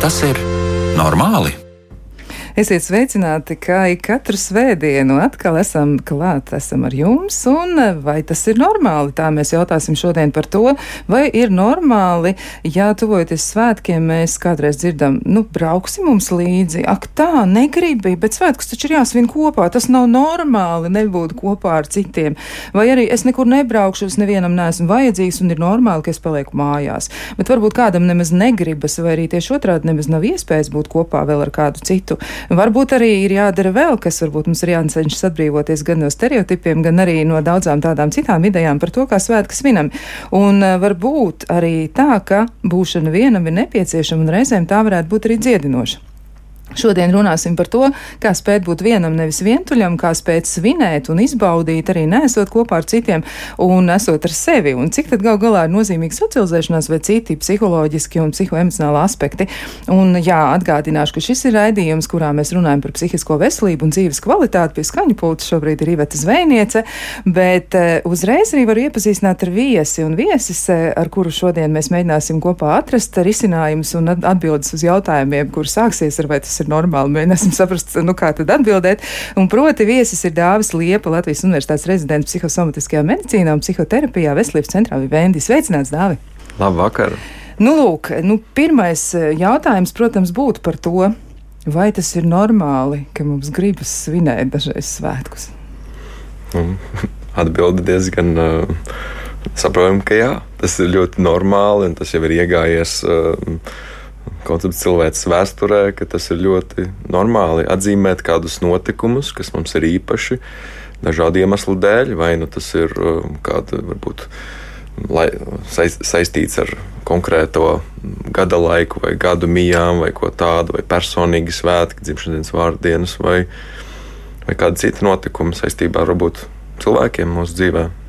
tas ir normāli? Esiet sveicināti, ik katru svētdienu atkal esam klāt, esam ar jums, un vai tas ir normāli? Tā mēs jautāsim šodien par to, vai ir normāli, ja tuvojoties svētkiem, mēs kādreiz dzirdam, nu, brauksim mums līdzi, ak tā, negribi, bet svētkus taču ir jāsvin kopā, tas nav normāli nebūt kopā ar citiem, vai arī es nekur nebraukšu, es nevienam neesmu vajadzīgs, un ir normāli, ka es palieku mājās, bet varbūt kādam nemaz negribas, vai arī tieši otrādi nemaz nav iespējas būt kopā vēl ar kādu citu. Varbūt arī ir jādara vēl, kas varbūt mums ir jācenšas atbrīvoties gan no stereotipiem, gan arī no daudzām tādām citām idejām par to, kā svētki svinam. Un uh, varbūt arī tā, ka būšana vienam ir nepieciešama un reizēm tā varētu būt arī dziedinoša. Šodien runāsim par to, kā spēt būt vienam, nevis vientuļam, kā spēt svinēt un izbaudīt, arī nesot kopā ar citiem un esot ar sevi, un cik tad gal galā ir nozīmīga socializēšanās vai citi psiholoģiski un psihoemocionāli aspekti. Un jā, atgādināšu, ka šis ir raidījums, kurā mēs runājam par psihisko veselību un dzīves kvalitāti. Pie skaņu pulta šobrīd ir Iveta Zvejniece, bet uh, uzreiz arī varu iepazīstināt ar viesi, un viesis, uh, ar kuru šodien mēs mēģināsim kopā atrast risinājumus un atbildes uz jautājumiem, kur sāksies ar vai tas ir normāli. Mēģināsim saprast, nu, kā tad atbildēt. Un proti viesis ir Dāvis Liepa, Latvijas Universitātes rezidents psihosomatiskajā medicīnā un psihoterapijā Veselības centrā Vivendi. Sveicināts, Dāvi! Labvakar! Nu, lūk, nu, pirmais eh, jautājums, protams, būtu par to, vai tas ir normāli, ka mums gribas svinēt dažreiz svētkus. Atbilde diezgan uh, saprotama, ka jā, tas ir ļoti normāli un tas jau ir iegājies. Uh, koncepts cilvēks vēsturē, ka tas ir ļoti normāli atzīmēt kādus notikumus, kas mums ir īpaši dažādu iemeslu dēļ, vai nu tas ir um, kāda varbūt. Lai, saistīts ar konkrēto gada laiku, vai gadu mijām, vai ko tādu, vai personīgi svētki, dzimšanas vārdienas, vai, vai kāda cita notikuma saistībā ar cilvēkiem mūsu dzīvēm.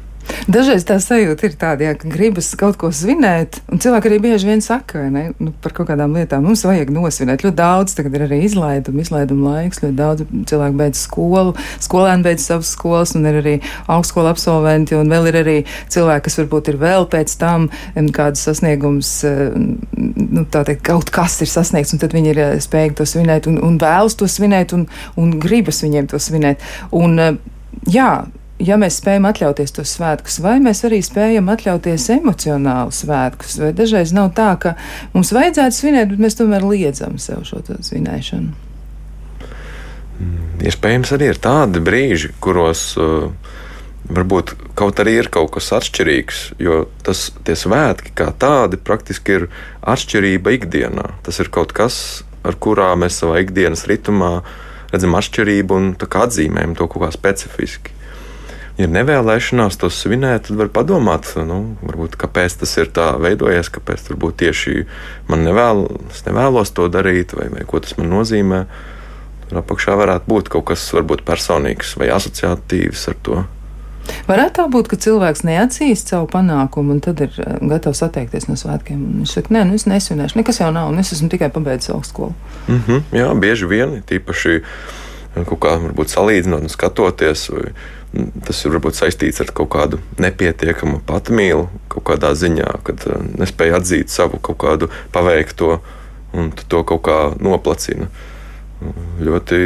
Dažreiz tā sajūta ir tāda, jā, ka gribas kaut ko svinēt, un cilvēki arī bieži vien saka, ne, nu, par kaut kādām lietām mums vajag nosvinēt. Ļoti daudz tagad ir arī izlaiduma, izlaiduma laiks, ļoti daudz cilvēku beidz skolu, skolēni beidz savas skolas, un ir arī augstskola absolventi, un vēl ir arī cilvēki, kas varbūt ir vēl pēc tam kādas sasniegums, nu, tā teikt, kaut kas ir sasniegts, un tad viņi ir spējīgi to svinēt, un, un vēlas to svinēt, un, un gribas viņiem to svinēt. Un, jā, ja mēs spējam atļauties tos svētkus, vai mēs arī spējam atļauties emocionālu svētkus, vai dažreiz nav tā, ka mums vajadzētu svinēt, bet mēs tomēr liedzam sev šo svinēšanu. Mm, iespējams, arī ir tādi brīži, kuros uh, varbūt kaut arī ir kaut kas atšķirīgs, jo tas tie svētki kā tādi praktiski ir atšķirība ikdienā. Tas ir kaut kas, ar kurā mēs savā ikdienas ritmā redzam atšķirību un atzīmējam to kaut kā specifiski ir nevēlēšanās to svinēt, tad var padomāt, nu, varbūt, kāpēc tas ir tā veidojies, kāpēc varbūt tieši man nevēl, nevēlos to darīt, vai, vai ko tas man nozīmē. Tur apakšā varētu būt kaut kas varbūt personīgs vai asociatīvs ar to. Varētu tā būt, ka cilvēks neatzīst savu panākumu un tad ir eh, gatavs atteikties no svētkiem. Viņš saka, nē, nu es nesvinēšu, nekas jau nav, un es esmu tikai pabeidzis augstskolu. Mm -hmm, jā, bieži vien, tīpaši kaut kā varbūt salīdzinot un skatoties. Vai, Tas ir varbūt saistīts ar kaut kādu nepietiekamu patmīlu, kaut kādā ziņā, kad uh, nespēja atzīt savu kaut kādu paveikto un to kaut kā noplacina. Ļoti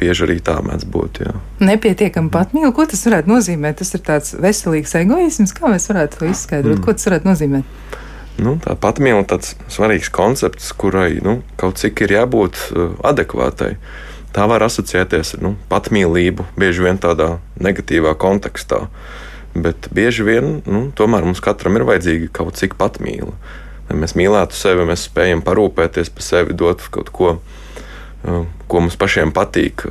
bieži arī tā mēdz būt. Jā. Nepietiekama patmīla, ko tas varētu nozīmēt? Tas ir tāds veselīgs egoisms, kā mēs varētu to izskaidrot, mm. ko tas varētu nozīmēt? Nu, tā patmīla ir tāds svarīgs koncepts, kurai nu, kaut cik ir jābūt uh, adekvātai. Uh, tā var asociēties ar nu, patmīlību, bieži vien tādā negatīvā kontekstā. Bet bieži vien nu, tomēr mums katram ir vajadzīga kaut cik patmīla. Lai mēs mīlētu sevi, mēs spējam parūpēties par sevi, dot kaut ko, ko mums pašiem patīk.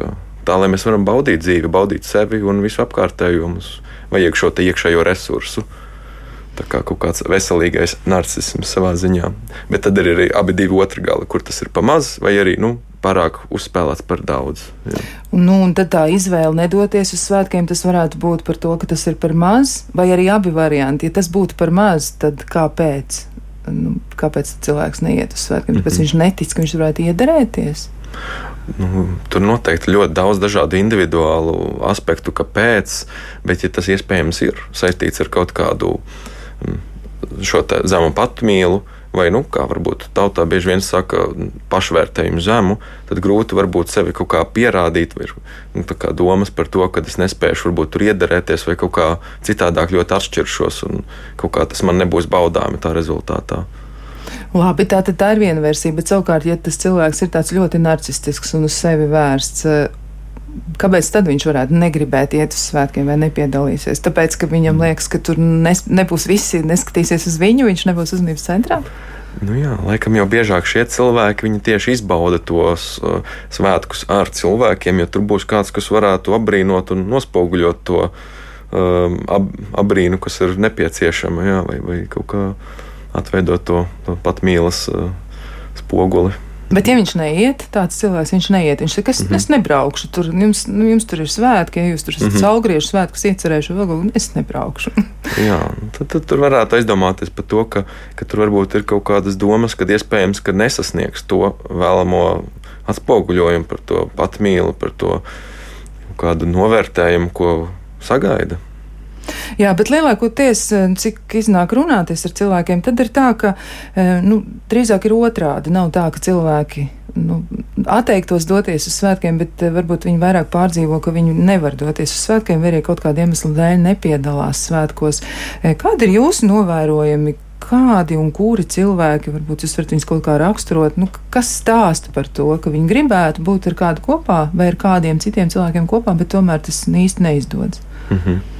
Tā lai mēs varam baudīt dzīvi, baudīt sevi un visu apkārtējo. Mums vajag šo iekšējo resursu. Tā kā kaut kāds veselīgais narcisms savā ziņā. Bet tad ir arī abi divi otri gali, kur tas ir pamazs, vai arī nu, pārāk uzspēlēts par daudz. Jā. Nu, un tad tā izvēle nedoties uz svētkiem, tas varētu būt par to, ka tas ir par maz, vai arī abi varianti. Ja tas būtu par maz, tad kāpēc? Nu, kāpēc cilvēks neiet uz svētkiem? Tāpēc mm -hmm. viņš netic, ka viņš varētu iederēties. Nu, tur noteikti ļoti daudz dažādu individuālu aspektu, kāpēc, bet, ja tas iespējams ir saistīts ar kaut kādu mm, šo zemu patmīlu, vai, nu, kā varbūt tautā bieži vien saka, pašvērtējumu zemu, tad grūti varbūt sevi kaut kā pierādīt, vai nu, domas par to, ka es nespēšu varbūt tur iederēties, vai kaut kā citādāk ļoti atšķiršos, un kaut kā tas man nebūs baudāmi tā rezultātā. Labi, tā, tā ir viena versija, bet savukārt, ja tas cilvēks ir tāds ļoti narcistisks un uz sevi vērsts, kāpēc tad viņš varētu negribēt iet uz svētkiem vai nepiedalīsies? Tāpēc, ka viņam liekas, ka tur nes, nebūs visi, neskatīsies uz viņu, viņš nebūs uzmanības centrā. Nu jā, laikam jau biežāk šie cilvēki tieši izbauda tos uh, svētkus ar cilvēkiem, jo tur būs kāds, kas varētu apbrīnot un nospoguļot to um, ab, apbrīnu, kas ir nepieciešama, jā, vai, vai kaut kā atveidot to, to patmīlas uh, spoguli. Bet, ja viņš neiet, tāds cilvēks, viņš neiet. Viņš saka, es, mm -hmm. es nebraukšu. Tur jums, nu, jums tur ir svētki, ja jūs tur esat mm -hmm. saulgriežu svētkus iecerējuši, vēl es nebraukšu. Jā, tad, tad tur varētu aizdomāties par to, ka, ka tur varbūt ir kaut kādas domas, ka iespējams, ka nesasniegs to vēlamo atspoguļojumu par to patmīlu, par to kādu novērtējumu, ko sagaida. Jā, bet lielākoties, eh, cik iznāk runāties ar cilvēkiem, tad ir tā, ka eh, nu, drīzāk ir otrādi. Nav tā, ka cilvēki nu, atteiktos doties uz svētkiem, bet eh, varbūt viņi vairāk pārdzīvo, ka viņi nevar doties uz svētkiem, vai arī kaut kāda iemesla dēļ nepiedalās svētkos. Kādi ir jūsu novērojumi? Kādi un kuri cilvēki, varbūt jūs varat viņus kaut kā raksturot, nu, kas stāsta par to, ka viņi gribētu būt ar kādu kopā vai ar kādiem citiem cilvēkiem kopā, bet tomēr tas īsti neizdodas? Mm -hmm.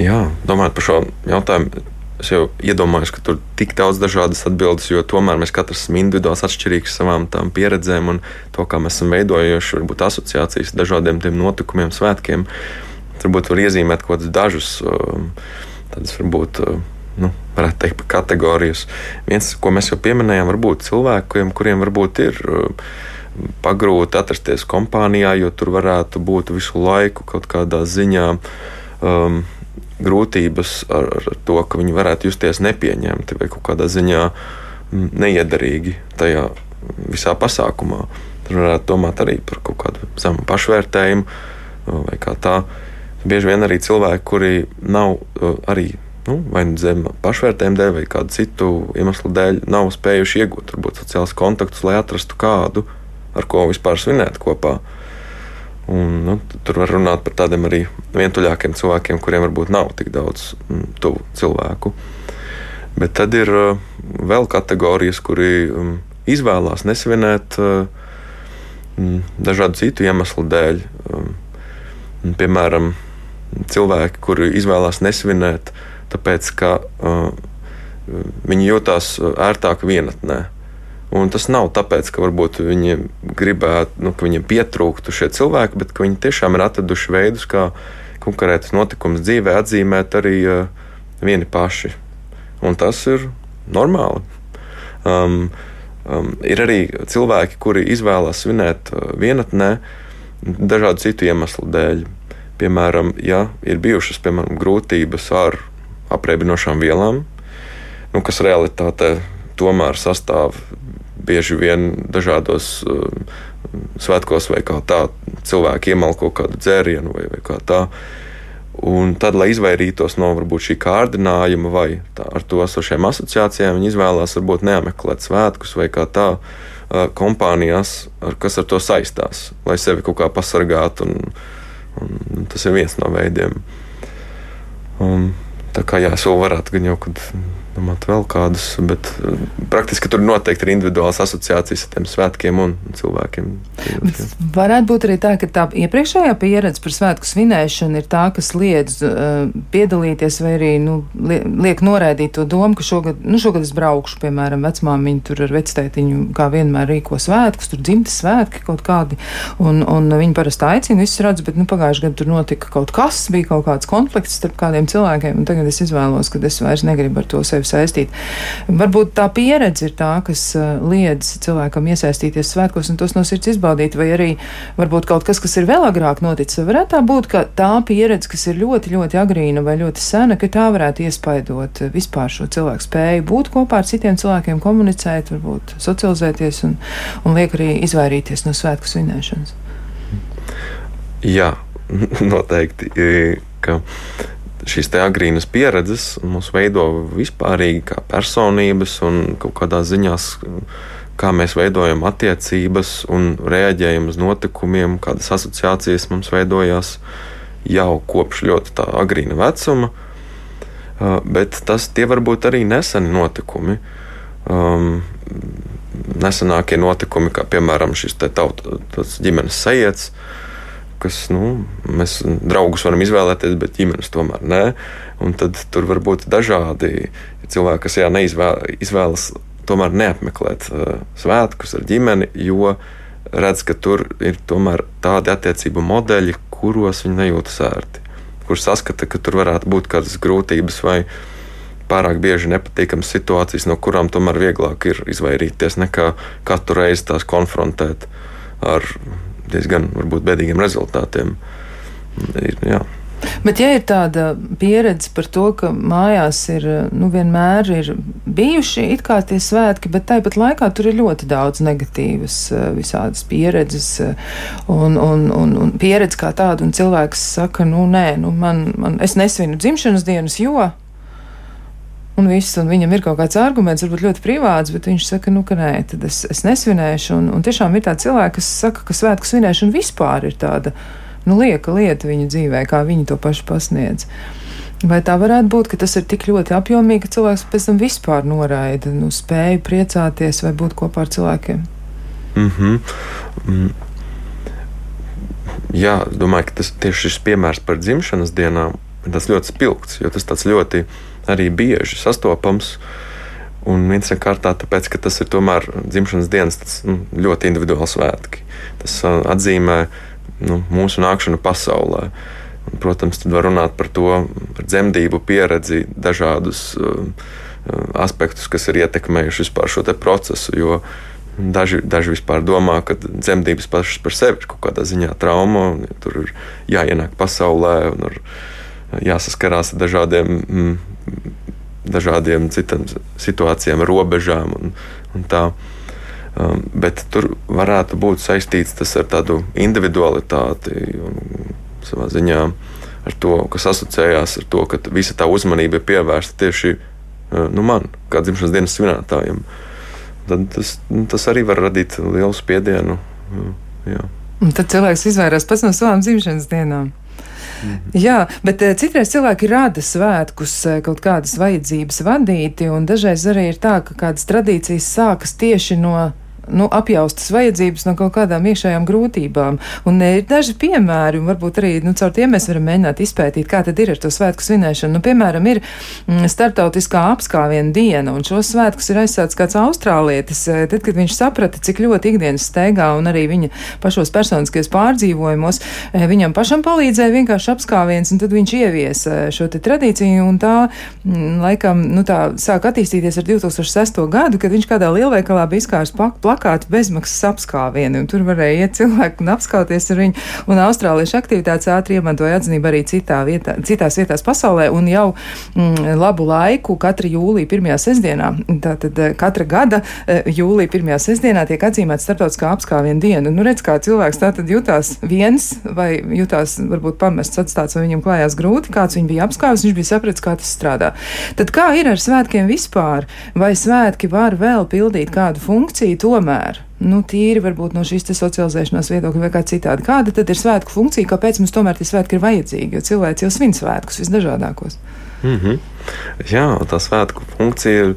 Jā, domājot par šo jautājumu, es jau iedomājos, ka tur ir tik daudz dažādas atbildes, jo tomēr mēs katrs esam individuāls, atšķirīgs savām pieredzēm un to, kā mēs esam veidojuši varbūt, asociācijas dažādiem notikumiem, svētkiem. Varbūt var iezīmēt kaut kādus dažus um, tādus varbūt. Uh, nu, varētu teikt, par kategorijas. Viens, ko mēs jau pieminējām, varbūt cilvēkiem, kuriem varbūt ir uh, pagrūti atrasties kompānijā, jo tur varētu būt visu laiku kaut kādā ziņā um, grūtības ar, ar to, ka viņi varētu justies nepieņemti vai kaut kādā ziņā mm, neiederīgi tajā visā pasākumā. Tur varētu domāt arī par kaut kādu zemu pašvērtējumu vai kā tā. Bieži vien arī cilvēki, kuri nav arī nu, vai nu zem pašvērtējuma dēļ, vai kādu citu iemeslu dēļ, nav spējuši iegūt varbūt sociālus kontaktus, lai atrastu kādu, ar ko vispār svinēt kopā. Uh, Un, nu, tur var runāt par tādiem arī vientuļākiem cilvēkiem, kuriem varbūt nav tik daudz mm, tuvu cilvēku. Bet tad ir uh, vēl kategorijas, kuri um, izvēlās nesvinēt uh, dažādu citu iemeslu dēļ. Um, piemēram, cilvēki, kuri izvēlās nesvinēt, tāpēc ka uh, viņi jūtās ērtāk vienatnē. Un tas nav tāpēc, ka varbūt viņi gribētu, nu, ka viņiem pietrūktu šie cilvēki, bet viņi tiešām ir atraduši veidus, kā konkrētus notikumus dzīvē atzīmēt arī uh, vieni paši. Un tas ir normāli. Um, um, ir arī cilvēki, kuri izvēlās svinēt uh, vienatnē dažādu citu iemeslu dēļ. Piemēram, ja ir bijušas piemēram, grūtības ar apreibinošām vielām, nu, kas realitātē tomēr sastāv bieži vien dažādos uh, svētkos vai kā tā cilvēki iemalko kādu dzērienu vai, vai kā tā. Un tad, lai izvairītos no varbūt, šī kārdinājuma vai tā, ar to esošiem asociācijām, viņi izvēlās varbūt neapmeklēt svētkus vai kā tā uh, kompānijas, ar, kas ar to saistās, lai sevi kaut kā pasargātu. Un, un, tas ir viens no veidiem. Un, tā kā jā, es vēl varētu gan jau, kad domāt vēl kādus, bet eh, praktiski tur noteikti ir individuāls asociācijas ar tiem svētkiem un cilvēkiem. Varētu būt arī tā, ka tā iepriekšējā pieredze par svētku svinēšanu ir tā, kas liedz uh, piedalīties vai arī nu, liek noraidīt to domu, ka šogad, nu, šogad es braukšu, piemēram, vecmāmiņu tur ar vectētiņu, kā vienmēr rīko svētkus, tur dzimtas svētki kaut kādi, un, un viņi parasti aicina, visus redz, bet, nu, pagājuši gadu tur notika kaut kas, bija kaut kāds konflikts starp kādiem cilvēkiem, un tagad es izvēlos, ka es vairs negribu ar to sevi saistīta. Varbūt tā pieredze ir tā, kas uh, liedz cilvēkam iesaistīties svētkos un tos no sirds izbaudīt, vai arī varbūt kaut kas, kas ir vēl agrāk noticis. Varētu tā būt, ka tā pieredze, kas ir ļoti, ļoti agrīna vai ļoti sena, ka tā varētu iespaidot vispār šo cilvēku spēju būt kopā ar citiem cilvēkiem, komunicēt, varbūt socializēties un, un liek arī izvairīties no svētku svinēšanas. Jā, noteikti. Ka šīs agrīnas pieredzes mūs veido vispārīgi kā personības un kaut kādā ziņā kā mēs veidojam attiecības un reaģējam uz notikumiem, kādas asociācijas mums veidojās jau kopš ļoti agrīna vecuma. Bet tas tie var būt arī neseni notikumi. Um, nesenākie notikumi, kā piemēram šis tautas ģimenes sajēdz, kas nu, mēs draugus varam izvēlēties, bet ģimenes tomēr nē. Un tad tur var būt dažādi cilvēki, kas jā, neizvēlas tomēr neapmeklēt uh, svētkus ar ģimeni, jo redz, ka tur ir tomēr tādi attiecību modeļi, kuros viņi nejūtas ērti, kurus saskata, ka tur varētu būt kādas grūtības vai pārāk bieži nepatīkamas situācijas, no kurām tomēr vieglāk ir izvairīties nekā katru reizi tās konfrontēt ar diezgan varbūt bēdīgiem rezultātiem. Ir, jā. Bet, ja ir tāda pieredze par to, ka mājās ir nu, vienmēr ir bijuši it kā tie svētki, bet tāpat laikā tur ir ļoti daudz negatīvas eh, visādas pieredzes un, un, un, un pieredze kā tāda, un cilvēks saka, nu nē, nu, man, man, es nesvinu dzimšanas dienas, jo un viss, un viņam ir kaut kāds arguments, varbūt ļoti privāts, bet viņš saka, nu, ka nē, tad es, es nesvinēšu. Un, un tiešām ir tādi cilvēki, kas saka, ka svētku svinēšana vispār ir tāda, nu, lieka lieta viņu dzīvē, kā viņi to pašu pasniedz. Vai tā varētu būt, ka tas ir tik ļoti apjomīgi, ka cilvēks pēc tam vispār noraida nu, spēju priecāties vai būt kopā ar cilvēkiem? Mm -hmm. mm. Jā, domāju, ka tas tieši šis piemērs par dzimšanas dienām ir ļoti spilgts, jo tas ļoti arī bieži sastopams. Un viens ir kārtā, tāpēc, ka tas ir tomēr dzimšanas dienas tas, nu, ļoti individuāls svētki. Tas uh, atzīmē nu, mūsu nākšanu pasaulē. Un, protams, tad var runāt par to par dzemdību pieredzi, dažādus uh, aspektus, kas ir ietekmējuši vispār šo procesu. Jo daži, daži vispār domā, ka dzemdības pašas par sevi ir kaut kādā ziņā trauma, un ja tur ir jāienāk pasaulē un ir jāsaskarās ar dažādiem mm, dažādiem citām situācijām, robežām un, un tā. Um, bet tur varētu būt saistīts tas ar tādu individualitāti un savā ziņā ar to, kas asociējās ar to, ka visa tā uzmanība ir pievērsta tieši uh, nu, man, kā dzimšanas dienas svinētājiem. Tad tas, nu, tas arī var radīt lielu spiedienu. Uh, jā. Un tad cilvēks izvairās pats no savām dzimšanas dienām. Mhm. Jā, bet eh, citreiz cilvēki rada svētkus eh, kaut kādas vajadzības vadīti, un dažreiz arī ir tā, ka kādas tradīcijas sākas tieši no nu, apjaustas vajadzības no kaut kādām iekšējām grūtībām. Un ir daži piemēri, un varbūt arī nu, caur tiem mēs varam mēģināt izpētīt, kā tad ir ar to svētku svinēšanu. Nu, piemēram, ir mm, starptautiskā apskāviena diena, un šos svētkus ir aizsācis kāds austrālietis, eh, tad, kad viņš saprata, cik ļoti ikdienas steigā un arī viņa pašos personiskajos pārdzīvojumos eh, viņam pašam palīdzēja vienkārši apskāviens, un tad viņš ieviesa šo tradīciju, un tā, mm, laikam, nu, tā sāk attīstīties ar 2006. gadu, kad viņš kādā lielveikalā bija izkārs plakāts plakāti bezmaksas apskāvieni, un tur varēja iet cilvēki un apskauties ar viņu. Un austrāliešu aktivitātes ātri iemantoja atzinību arī citā vietā, citās vietās pasaulē, un jau mm, labu laiku katra jūlija pirmajā sestdienā, tātad eh, katra gada eh, jūlija pirmajā sestdienā tiek atzīmēta starptautiskā apskāviena diena. Nu, redz, kā cilvēks tātad jutās viens vai jutās varbūt pamests atstāts, vai viņam klājās grūti, kāds viņu bija apskāvis, viņš bija sapratis, kā tas strādā. Tad kā ir ar svētkiem vispār? Vai svētki var vēl pildīt kādu funkciju? Tomēr tomēr, nu, tīri varbūt no šīs socializēšanās viedokļa vai kā citādi, kāda tad ir svētku funkcija, kāpēc mums tomēr tie svētki ir vajadzīgi, jo cilvēks jau svin svētkus visdažādākos. Mm -hmm. Jā, tā svētku funkcija ir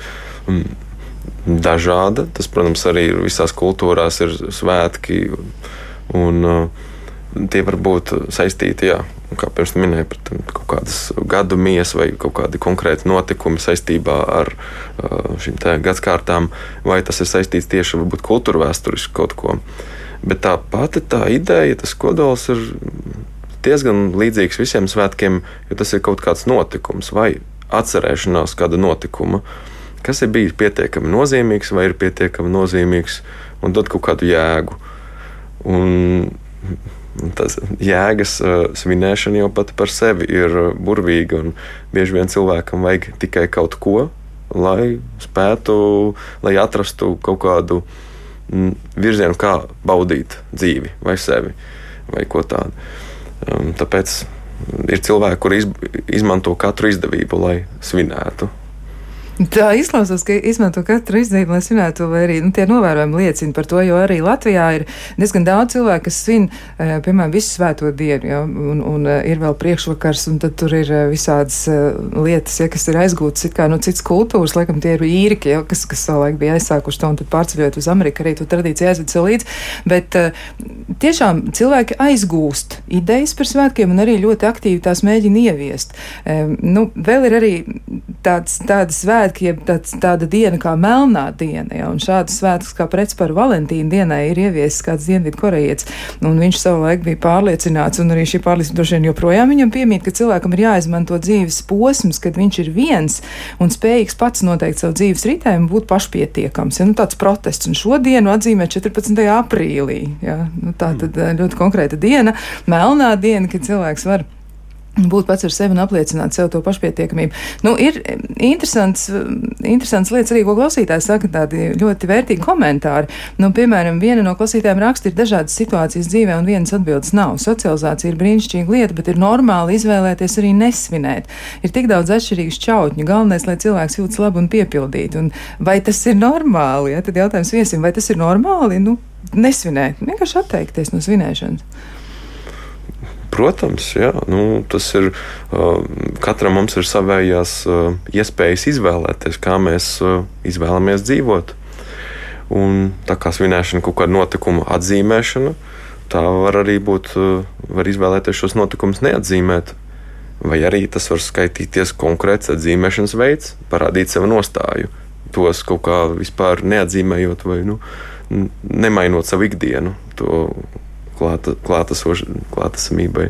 mm, dažāda. Tas, protams, arī visās kultūrās ir svētki, un uh, tie var būt saistīti jā, kā pirms minēju, par kaut kādas gadu mijas vai kaut kādi konkrēti notikumi saistībā ar šīm gadsimtām, vai tas ir saistīts tieši ar kultūra vēsturiski kaut ko. Bet tā pati tā ideja, tas kodols ir diezgan līdzīgs visiem svētkiem, jo tas ir kaut kāds notikums vai atcerēšanās kāda notikuma, kas ir bijis pietiekami nozīmīgs vai ir pietiekami nozīmīgs un dod kaut kādu jēgu. Un Tas jēgas uh, svinēšana jau pati par sevi ir burvīga, un bieži vien cilvēkam vajag tikai kaut ko, lai spētu, lai atrastu kaut kādu mm, virzienu, kā baudīt dzīvi vai sevi vai ko tādu. Um, tāpēc ir cilvēki, kuri iz, izmanto katru izdevību, lai svinētu. Tā izklausās, ka izmanto katru izdevību, lai svinētu, vai arī nu, tie novērojumi liecina par to, jo arī Latvijā ir diezgan daudz cilvēku, kas svin, eh, piemēram, visu svēto dienu, ja, un, un eh, ir vēl priekšvakars, un tad tur ir eh, visādas lietas, ja, kas ir aizgūtas, kā no nu, citas kultūras, laikam tie ir īriki, ja, kas, kas savulaik bija aizsākuši to, un tad pārceļot uz Ameriku, arī to tradīciju aizved sev līdzi, bet tiešām cilvēki aizgūst idejas par svētkiem un arī ļoti aktīvi tās mēģina ieviest. Nu, vēl ir arī tāds, tādas svētki, svētki, jeb tāds, tāda diena kā melnā diena. Ja, un šādas svētkus kā pretspār Valentīna dienai ir ieviesis kāds dienvidu korejietis. Un viņš savulaik bija pārliecināts, un arī šī pārliecība droši vien joprojām viņam piemīt, ka cilvēkam ir jāizmanto dzīves posms, kad viņš ir viens un spējīgs pats noteikt savu dzīves ritējumu, būt pašpietiekams. Ja, nu, tāds protests. Un šodienu atzīmē 14. aprīlī. Ja, nu, tā tad eh, ļoti konkrēta diena, melnā diena, kad cilvēks var būt pats ar sevi un apliecināt sev to pašpietiekamību. Nu, ir interesants, interesants lietas arī, ko klausītājs saka, tādi ļoti vērtīgi komentāri. Nu, piemēram, viena no klausītājiem raksta, ir dažādas situācijas dzīvē, un vienas atbildes nav. Socializācija ir brīnišķīga lieta, bet ir normāli izvēlēties arī nesvinēt. Ir tik daudz atšķirīgu šķautņu. Galvenais, lai cilvēks jūtas labi un piepildīti. Un vai tas ir normāli? Ja? Tad jautājums viesim, vai tas ir normāli? Nu, nesvinēt, vienkārši atteikties no svinēšanas. Protams, jā, nu, tas ir. Katram mums ir savējās iespējas izvēlēties, kā mēs izvēlamies dzīvot. Un tā kā svinēšana, kaut kāda notikuma atzīmēšana, tā var arī būt, var izvēlēties šos notikumus neatzīmēt. Vai arī tas var skaitīties konkrēts atzīmēšanas veids, parādīt savu nostāju. Tos kaut kā vispār neatzīmējot, vai nu, nemainot savu ikdienu, to klāta, klātesamībai.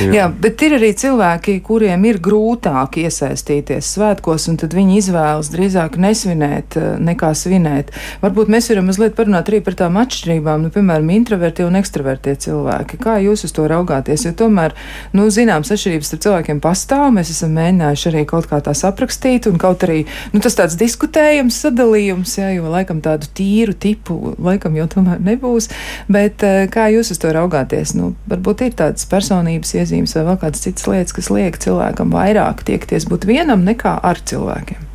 Jā. Jā, bet ir arī cilvēki, kuriem ir grūtāk iesaistīties svētkos, un tad viņi izvēlas drīzāk nesvinēt eh, nekā svinēt. Varbūt mēs varam mazliet parunāt arī par tām atšķirībām, nu, piemēram, introverti un ekstravertie cilvēki. Kā jūs uz to raugāties? Jo tomēr, nu, zināms, atšķirības starp cilvēkiem pastāv. Mēs esam mēģinājuši arī kaut kā tās aprakstīt, un kaut arī, nu, tas tāds diskutējams sadalījums, jā, jo laikam tādu tīru tipu, laikam jau tomēr nebūs. Bet eh, kā jūs uz to raugāties? Nu, varbūt ir tādas personības iezīmes vai vēl kādas citas lietas, kas liek cilvēkam vairāk tiekties būt vienam nekā ar cilvēkiem.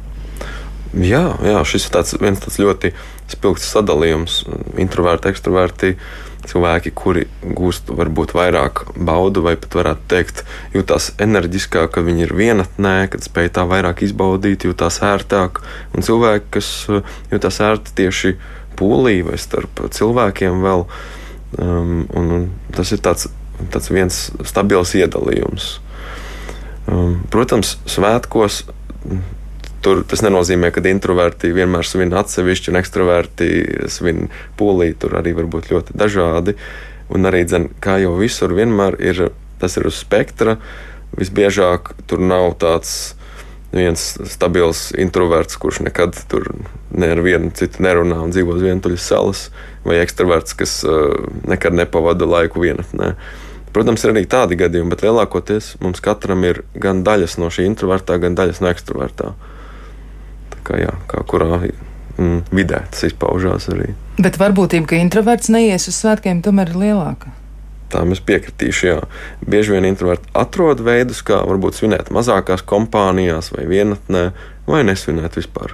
Jā, jā šis ir tāds, viens tāds ļoti spilgts sadalījums. Introverti, ekstraverti, cilvēki, kuri gūst varbūt vairāk baudu, vai pat varētu teikt, jūtas enerģiskāk, ka viņi ir vienatnē, kad spēj tā vairāk izbaudīt, jūtas ērtāk. Un cilvēki, kas jūtas ērti tieši pūlī vai starp cilvēkiem vēl. Um, un, un tas ir tāds tāds viens stabils iedalījums. Um, protams, svētkos tur tas nenozīmē, ka introverti vienmēr svin atsevišķi un ekstraverti svin polī. Tur arī var būt ļoti dažādi. Un arī, dzen, kā jau visur, vienmēr ir tas ir uz spektra. Visbiežāk tur nav tāds viens stabils introverts, kurš nekad tur ne ar vienu citu nerunā un dzīvo uz vientuļas salas, vai ekstraverts, kas uh, nekad nepavada laiku vienatnē. Ne. Protams, ir arī tādi gadījumi, bet lielākoties mums katram ir gan daļas no šī introvertā, gan daļas no ekstravertā. Tā kā, jā, kā kurā mm, vidē tas izpaužās arī. Bet varbūtība, ka introverts neies uz svētkiem, tomēr ir lielāka. Tam es piekritīšu. Jā. Bieži vien introverti atrod veidus, kā varbūt svinēt mazākās kompānijās vai vienatnē, vai nesvinēt vispār.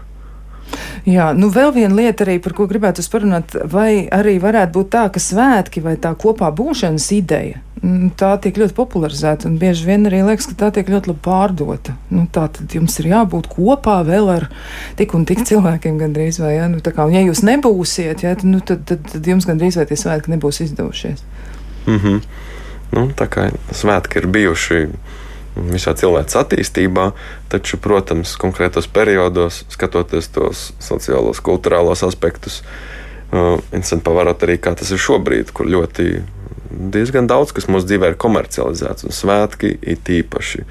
Jā, nu vēl viena lieta arī, par ko gribētu parunāt, vai arī varētu būt tā, ka svētki vai tā kopā būšanas ideja, mm, tā tiek ļoti popularizēta un bieži vien arī liekas, ka tā tiek ļoti labi pārdota. Nu, tā tad jums ir jābūt kopā vēl ar tik un tik cilvēkiem gandrīz vai, ja, nu, tā kā, un ja jūs nebūsiet, ja, nu, tad, tad, tad jums gandrīz vai tie svētki nebūs izdevušies. Mm -hmm. nu, tā kā svētki ir bijuši visā cilvēks attīstībā, taču, protams, konkrētos periodos, skatoties tos sociālos, kultūrālos aspektus, uh, interesanti pavarot arī, kā tas ir šobrīd, kur ļoti diezgan daudz kas mūsu dzīvē ir komercializēts, un svētki ir tīpaši.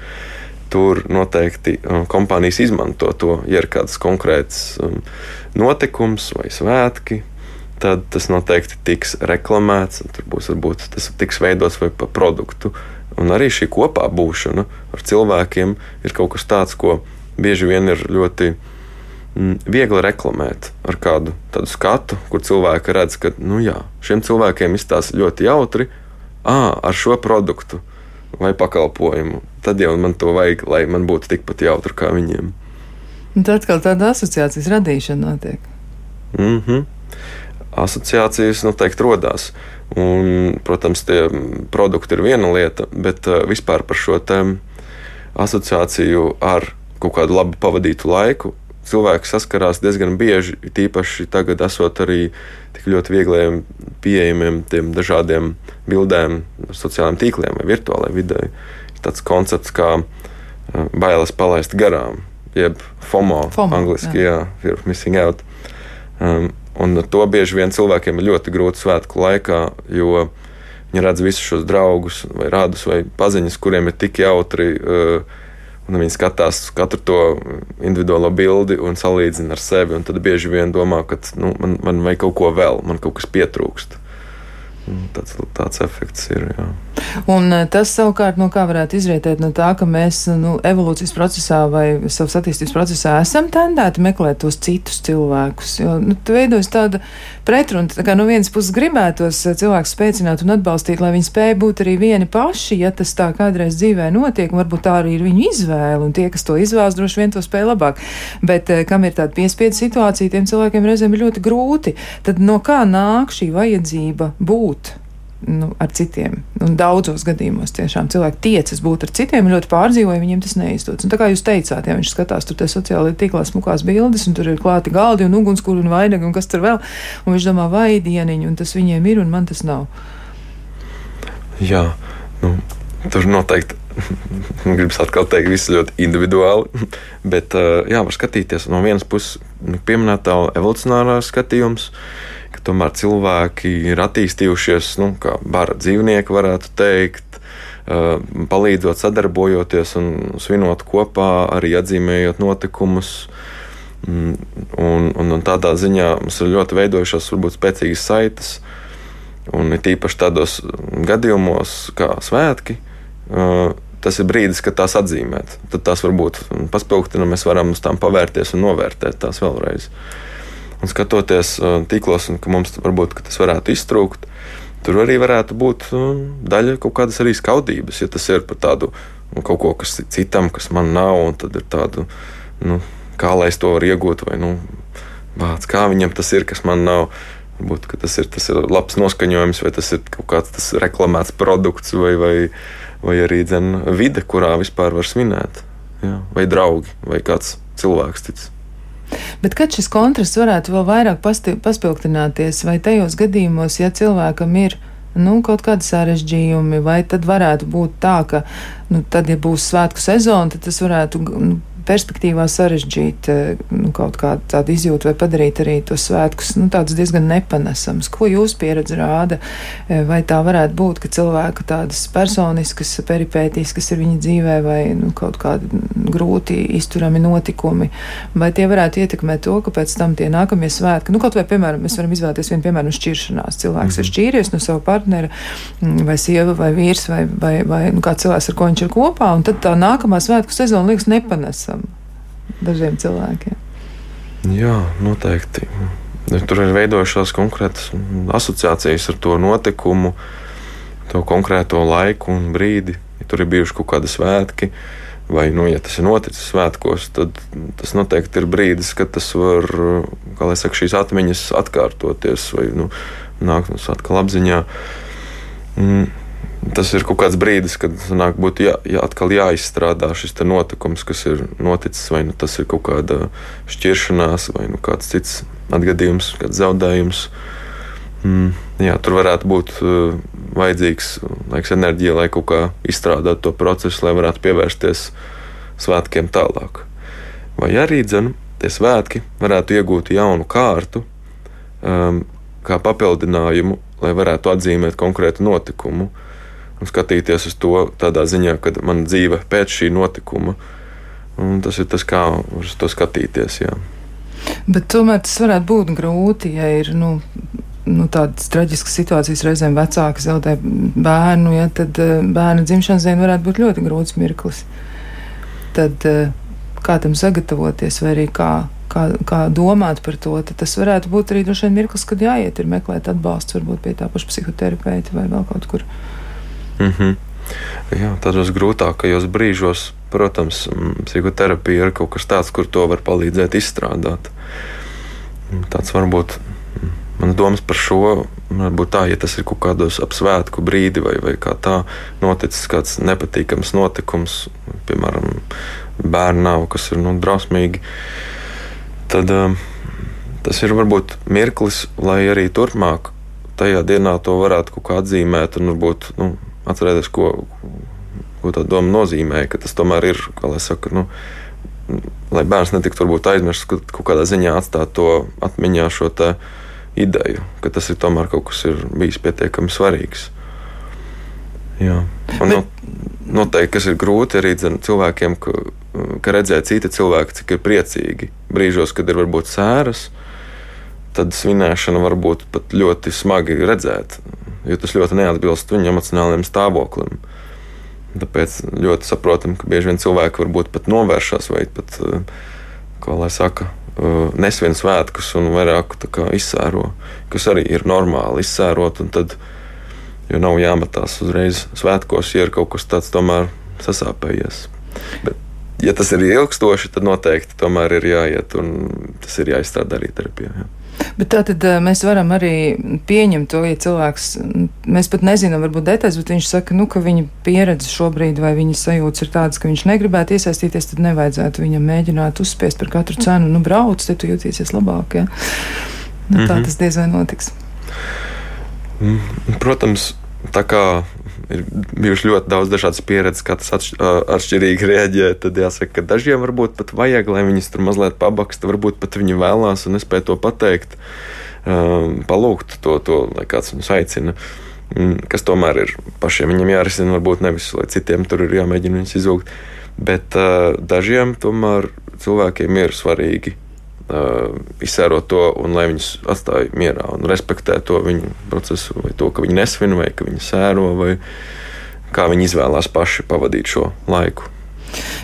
Tur noteikti uh, kompānijas izmanto to, ja ir kāds konkrēts um, notikums vai svētki, tad tas noteikti tiks reklamēts. Tur būs varbūt tas tiks veidots vai pa produktu. Un arī šī kopā būšana ar cilvēkiem ir kaut kas tāds, ko bieži vien ir ļoti mm, viegli reklamēt ar kādu tādu skatu, kur cilvēki redz, ka nu jā, šiem cilvēkiem izstāsta ļoti jautri, à, ar šo produktu. vai pakalpojumu, tad jau man to vajag, lai man būtu tikpat jautri kā viņiem. Tad atkal tāda asociācijas radīšana notiek. Mm -hmm. Asociācijas noteikti rodās. Un, protams, tie produkti ir viena lieta, bet uh, vispār par šo asociāciju ar kaut kādu labi pavadītu laiku cilvēki saskarās diezgan bieži, tīpaši tagad, esot arī tik ļoti viegliem, pieejamiem tiem dažādiem bildēm, sociālajiem tīkliem vai virtuālajai videi. Ir tāds koncepts kā uh, bailes palaist garām, jeb FOMO, FOMO angliski, jā, jā fear of missing out. Um, un to bieži vien cilvēkiem ir ļoti grūti svētku laikā, jo viņi redz visus šos draugus, vai rādus, vai paziņas, kuriem ir tik jautri. Uh, Un viņi skatās katru to individuālo bildi un salīdzina ar sevi. Tad bieži vien domā, ka nu, man, man vajag kaut ko vēl, man kaut kas pietrūkst. Tāds, tāds efekts ir. Jā. Un eh, tas savukārt no kā varētu izrietēt no tā, ka mēs nu, evolūcijas procesā vai savas attīstības procesā esam tendēti meklēt tos citus cilvēkus. Jo nu, veidojas tāda pretruna, tā kā no vienas puses gribētos eh, cilvēkus spēcināt un atbalstīt, lai viņi spēj būt arī vieni paši, ja tas tā kādreiz dzīvē notiek, un varbūt tā arī ir viņu izvēle, un tie, kas to izvēlas, droši vien to spēj labāk. Bet eh, kam ir tāda piespiedu situācija, tiem cilvēkiem reizēm ir ļoti grūti. Tad no kā nāk šī vajadzība būt? Būt nu, ar citiem. Un daudzos gadījumos tiešām cilvēki tiecas būt ar citiem, ļoti pārdzīvoja, viņiem tas neizdodas. Un tā kā jūs teicāt, ja viņš skatās tur sociālajā tīklā smukās bildes, un tur ir klāti galdi un ugunskura un vainagi un kas tur vēl, un viņš domā, vai dieniņi, un tas viņiem ir, un man tas nav. Jā, nu, tur noteikti. Gribas atkal teikt, viss ļoti individuāli, bet jā, var skatīties no vienas puses, nu, pieminētā uh, ka tomēr cilvēki ir attīstījušies, nu, kā bara dzīvnieki, varētu teikt, palīdzot, sadarbojoties un svinot kopā, arī atzīmējot notikumus. Mm, un, un, un tādā ziņā mums ir ļoti veidojušās, varbūt spēcīgas saites. Un it īpaši tādos gadījumos, kā svētki, tas ir brīdis, kad tās atzīmēt. Tad tās varbūt paspilgtina, mēs varam uz tām pavērties un novērtēt tās vēlreiz. Uh, un skatoties tīklos, un ka mums varbūt ka tas varētu iztrūkt. Tur arī varētu būt daļa kaut kādas arī skaudības, ja tas ir par tādu nu, kaut ko, kas ir citam, kas man nav, un tad ir tādu, nu, kā lai es to varu iegūt, vai nu, vāc, kā viņam tas ir, kas man nav. Varbūt tas ir, tas ir labs noskaņojums, vai tas ir kaut kāds reklamēts produkts, vai, vai, vai arī dzen, vide, kurā vispār var svinēt. Jā, vai draugi, vai kāds cilvēks cits. Bet kad šis kontrasts varētu vēl vairāk paspilgtināties, vai tajos gadījumos, ja cilvēkam ir nu, kaut kādi sarežģījumi, vai tad varētu būt tā, ka, nu, tad, ja būs svētku sezona, tad tas varētu nu, perspektīvā sarežģīt eh, nu, kaut kādu tādu izjūtu vai padarīt arī tos svētkus nu, diezgan nepanesams. Ko jūs pieredze rāda? Eh, vai tā varētu būt, ka cilvēku tādas personiskas peripētīs, kas ir viņa dzīvē, vai nu, kaut kādi grūti izturami notikumi, vai tie varētu ietekmēt to, ka pēc tam tie nākamie svētki, nu, kaut vai, piemēram, mēs varam izvēlēties vienu piemēru šķiršanās. Cilvēks mm -hmm. ir šķīries no sava partnera, mm, vai sieva, vai vīrs, vai, vai, vai nu, kāds cilvēks, ar ko viņš ir kopā, un tad tā nākamā svētku sezona liekas nepanesama dažiem cilvēkiem. Jā, noteikti. Tur ir veidojušās konkrētas asociācijas ar to notikumu, to konkrēto laiku un brīdi. Ja tur ir bijuši kaut kādi svētki, vai, nu, ja tas ir noticis svētkos, tad tas noteikti ir brīdis, kad tas var, kā lai saka, šīs atmiņas atkārtoties vai nu, nākt mums atkal apziņā. Mm tas ir kaut kāds brīdis, kad nāk būt jā, jā, atkal jāizstrādā šis notikums, kas ir noticis. Vai nu tas ir kaut kāda šķiršanās, vai nu kāds cits atgadījums, kāds zaudējums. Mm, jā, tur varētu būt uh, vajadzīgs laiks, enerģija, lai kaut kā izstrādātu to procesu, lai varētu pievērsties svētkiem tālāk. Vai arī dzen, tie svētki varētu iegūt jaunu kārtu, um, kā papildinājumu, lai varētu atzīmēt konkrētu notikumu. Uh, un skatīties uz to tādā ziņā, ka man dzīve pēc šī notikuma. Tas ir tas, kā uz to skatīties. Jā. Bet tomēr tas varētu būt grūti, ja ir nu, nu, tādas traģiskas situācijas. Reizēm vecāki zaudē bērnu, ja, tad uh, bērna dzimšanas diena varētu būt ļoti grūts mirklis. Tad uh, kā tam sagatavoties, vai arī kā, kā, kā domāt par to, tas varētu būt arī droši vien mirklis, kad jāiet ir meklēt atbalstu, varbūt pie tā paša psihoterapeita vai vēl kaut kur. Mm -hmm. Jā, tādos grūtākajos brīžos, protams, psihoterapija ir kaut kas tāds, kur to var palīdzēt izstrādāt. Tāds varbūt manas domas par šo. Varbūt tā, ja tas ir kaut kādos apsvētku brīdi vai, vai kā tā noticis kāds nepatīkams notikums, piemēram, bērnam, kas ir nu, drausmīgi, tad tas ir varbūt mirklis, lai arī turpmāk tajā dienā to varētu kaut kā atzīmēt un varbūt nu, atcerēties, ko, ko tā doma nozīmē, ka tas tomēr ir, kā lai saka, nu, lai bērns netiktu aizmirsts, ka kaut kādā ziņā atstāt to atmiņā šo ideju, ka tas ir tomēr kaut kas ir bijis pietiekami svarīgs. Jā. Un, Bet... nu, noteikti, kas ir grūti arī dzen, cilvēkiem, ka, ka redzēt citi cilvēki, cik ir priecīgi brīžos, kad ir varbūt sēras, tad svinēšana var būt pat ļoti smagi redzēt, jo tas ļoti neatbilst viņu emocionālajiem stāvoklim. Tāpēc ļoti saprotam, ka bieži vien cilvēki varbūt pat novēršas vai pat, kā lai saka, nesvien svētkus un vairāk izsēro, kas arī ir normāli izsērot. Tad, jo nav jāmetās uzreiz svētkos, ja ir kaut kas tāds tomēr sasāpējies. Bet, ja tas ir ilgstoši, tad noteikti tomēr ir jāiet un tas ir jāizstrādā arī terapijā. Jā. Bet tā tad mēs varam arī pieņemt to, ja cilvēks, mēs pat nezinām, varbūt detaļas, bet viņš saka, nu, ka viņa pieredze šobrīd vai viņa sajūtas ir tādas, ka viņš negribētu iesaistīties, tad nevajadzētu viņam mēģināt uzspiest par katru cenu, nu, brauc, te tu jūtīsies labāk. Ja? Nu, tā mm -hmm. tas diez vai notiks. Mm, protams, tā kā ir bijuši ļoti daudz dažādas pieredzes, kā tas atšķirīgi reaģē. Tad jāsaka, ka dažiem varbūt pat vajag, lai viņas tur mazliet pabaksta, varbūt pat viņi vēlās un nespēja to pateikt, palūgt to, to lai kāds viņus aicina. Kas tomēr ir pašiem viņam jārisina, varbūt nevis, lai citiem tur ir jāmēģina viņus izlūgt. Bet uh, dažiem tomēr cilvēkiem ir svarīgi uh, izsērot to, un lai viņus atstāj mierā un respektē to viņu procesu, vai to, ka viņi nesvin, vai ka viņi sēro, vai kā viņi izvēlās paši pavadīt šo laiku.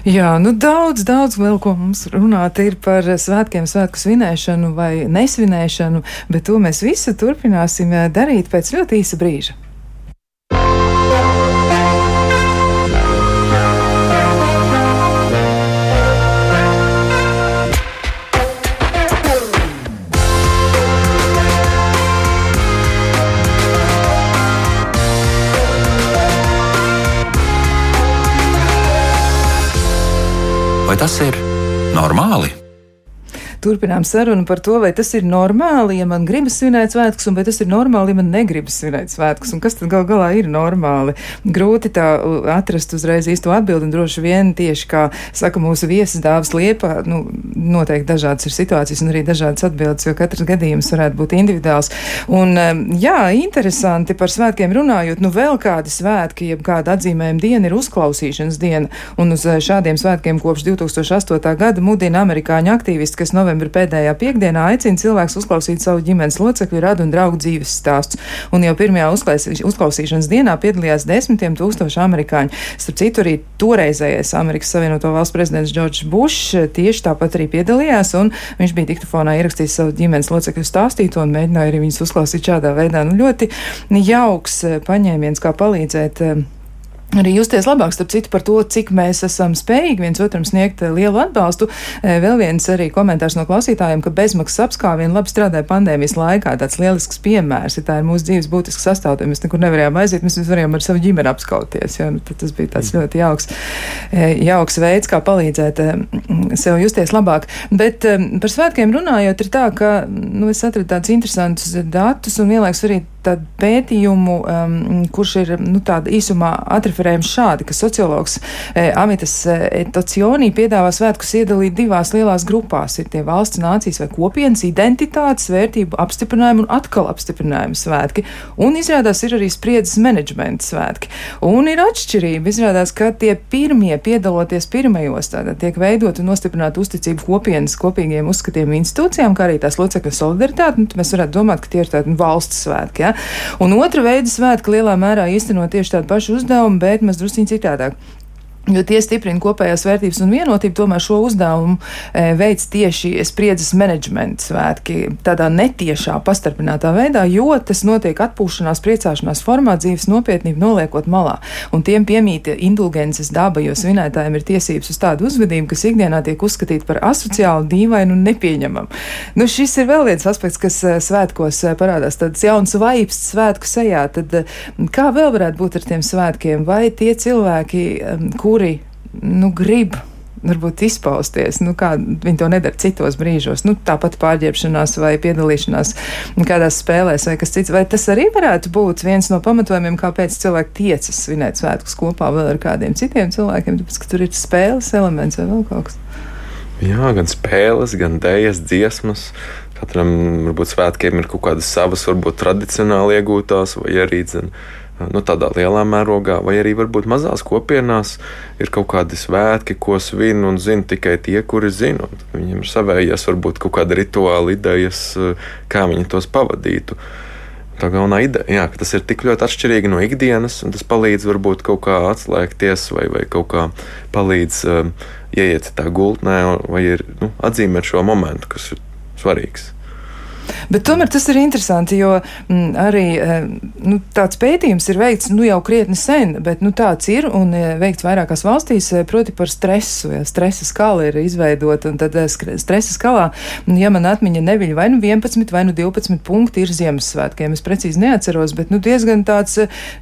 Jā, nu daudz, daudz vēl ko mums runāt ir par svētkiem, svētku svinēšanu vai nesvinēšanu, bet to mēs visu turpināsim darīt pēc ļoti īsa brīža. Vai tas ir normāli? Turpinām sarunu par to, vai tas ir normāli, ja man gribas svinēt svētkus, un vai tas ir normāli, ja man negribas svinēt svētkus, un kas tad gal galā ir normāli. Grūti tā atrast uzreiz īsto atbildi, un droši vien tieši kā saka mūsu viesis dāvas liepa, nu, noteikti dažādas ir situācijas un arī dažādas atbildes, jo katrs gadījums varētu būt individuāls. Un, jā, interesanti par svētkiem runājot, nu vēl kādi svētki, jeb kāda atzīmējuma diena ir uzklausīšanas diena, un uz šādiem svētkiem kopš 2008. gada mudina amerikāņu aktīvisti, kas novērtē novembra pēdējā piekdienā aicina cilvēks uzklausīt savu ģimenes locekļu, radu un draugu dzīves stāstus. Un jau pirmajā uzklausīšanas dienā piedalījās desmitiem tūkstoši amerikāņu. Starp citu, arī toreizējais Amerikas Savienoto Valstu prezidents Džordžs Bušs tieši tāpat arī piedalījās, un viņš bija diktafonā ierakstījis savu ģimenes locekļu stāstīto un mēģināja arī viņus uzklausīt šādā veidā. Nu, ļoti jauks eh, paņēmiens, kā palīdzēt eh, arī justies labāk, starp citu, par to, cik mēs esam spējīgi viens otram sniegt eh, lielu atbalstu. Eh, vēl viens arī komentārs no klausītājiem, ka bezmaksas apskāvieni labi strādāja pandēmijas laikā. Tāds lielisks piemērs, ja tā ir mūsu dzīves būtisks sastāvdaļa. Mēs nekur nevarējām aiziet, mēs varējām ar savu ģimeni apskauties. Ja? Nu, tas bija tāds ļoti jauks, eh, jauks veids, kā palīdzēt sev justies labāk. Bet par svētkiem runājot, ir tā, ka nu, es atradu tādus interesantus datus un vienlaikus arī tādu pētījumu, um, kurš ir nu, īsumā atreferējams šādi, ka sociologs eh, Amitas Etocionī piedāvā svētkus iedalīt divās lielās grupās. Ir tie valsts, nācijas vai kopienas identitātes, vērtību apstiprinājumi un atkal apstiprinājumi svētki. Un izrādās ir arī spriedzes menedžmenta svētki. Un ir atšķirība. Izrādās, ka tie pirmie piedaloties pirmajos, tātad tiek veidot un nostiprināt uzticību kopienas kopīgiem uzskatiem institūcijām, kā arī tās locekļu solidaritāti. Nu, mēs varētu domāt, ka tie ir tādi valsts svētki. Ja? Ja? Un otra veida svētki lielā mērā īstenot tieši tādu pašu uzdevumu, bet maz drusciņ citādāk. Jo tie stiprina kopējās vērtības un vienotību, tomēr šo uzdevumu e, veids tieši spriedzes menedžmenta svētki tādā netiešā, pastarpinātā veidā, jo tas notiek atpūšanās, priecāšanās formā, dzīves nopietnību noliekot malā. Un tiem piemīta indulgences daba, jo svinētājiem ir tiesības uz tādu uzvedību, kas ikdienā tiek uzskatīta par asociālu, dīvainu un nepieņemamu. Nu, šis ir vēl viens aspekts, kas e, svētkos e, parādās, tāds jauns vaips svētku sejā. Tad e, kā vēl varētu būt ar tiem svētkiem? Vai tie cilvēki, kuri kuri nu, grib varbūt izpausties, nu, kā viņi to nedara citos brīžos. Nu, tāpat pārģērbšanās vai piedalīšanās kādās spēlēs vai kas cits. Vai tas arī varētu būt viens no pamatojumiem, kāpēc cilvēki tiecas svinēt svētkus kopā vēl ar kādiem citiem cilvēkiem, tāpēc, ka tur ir spēles elements vai vēl kaut kas. Jā, gan spēles, gan dēļas, dziesmas. Katram varbūt svētkiem ir kaut kādas savas, varbūt tradicionāli iegūtās, vai arī zin, nu, tādā lielā mērogā, vai arī varbūt mazās kopienās ir kaut kādi svētki, ko svin un zina tikai tie, kuri zina. Viņiem ir savējies, varbūt kaut kāda rituāla idejas, kā viņi tos pavadītu. Tā galvenā ideja, jā, ka tas ir tik ļoti atšķirīgi no ikdienas, un tas palīdz varbūt kaut kā atslēgties, vai, vai kaut kā palīdz um, ieiet tā gultnē, vai ir, nu, atzīmēt šo momentu, kas ir svarīgs. Bet tomēr tas ir interesanti, jo m, mm, arī eh, nu, tāds pētījums ir veikts nu, jau krietni sen, bet nu, tāds ir un eh, veikts vairākās valstīs, eh, proti par stresu. Ja, stresa skala ir izveidota, un tad stresa skalā, ja man atmiņa neviļ vai nu 11 vai nu 12 punkti ir Ziemassvētkiem, es precīzi neatceros, bet nu, diezgan tāds,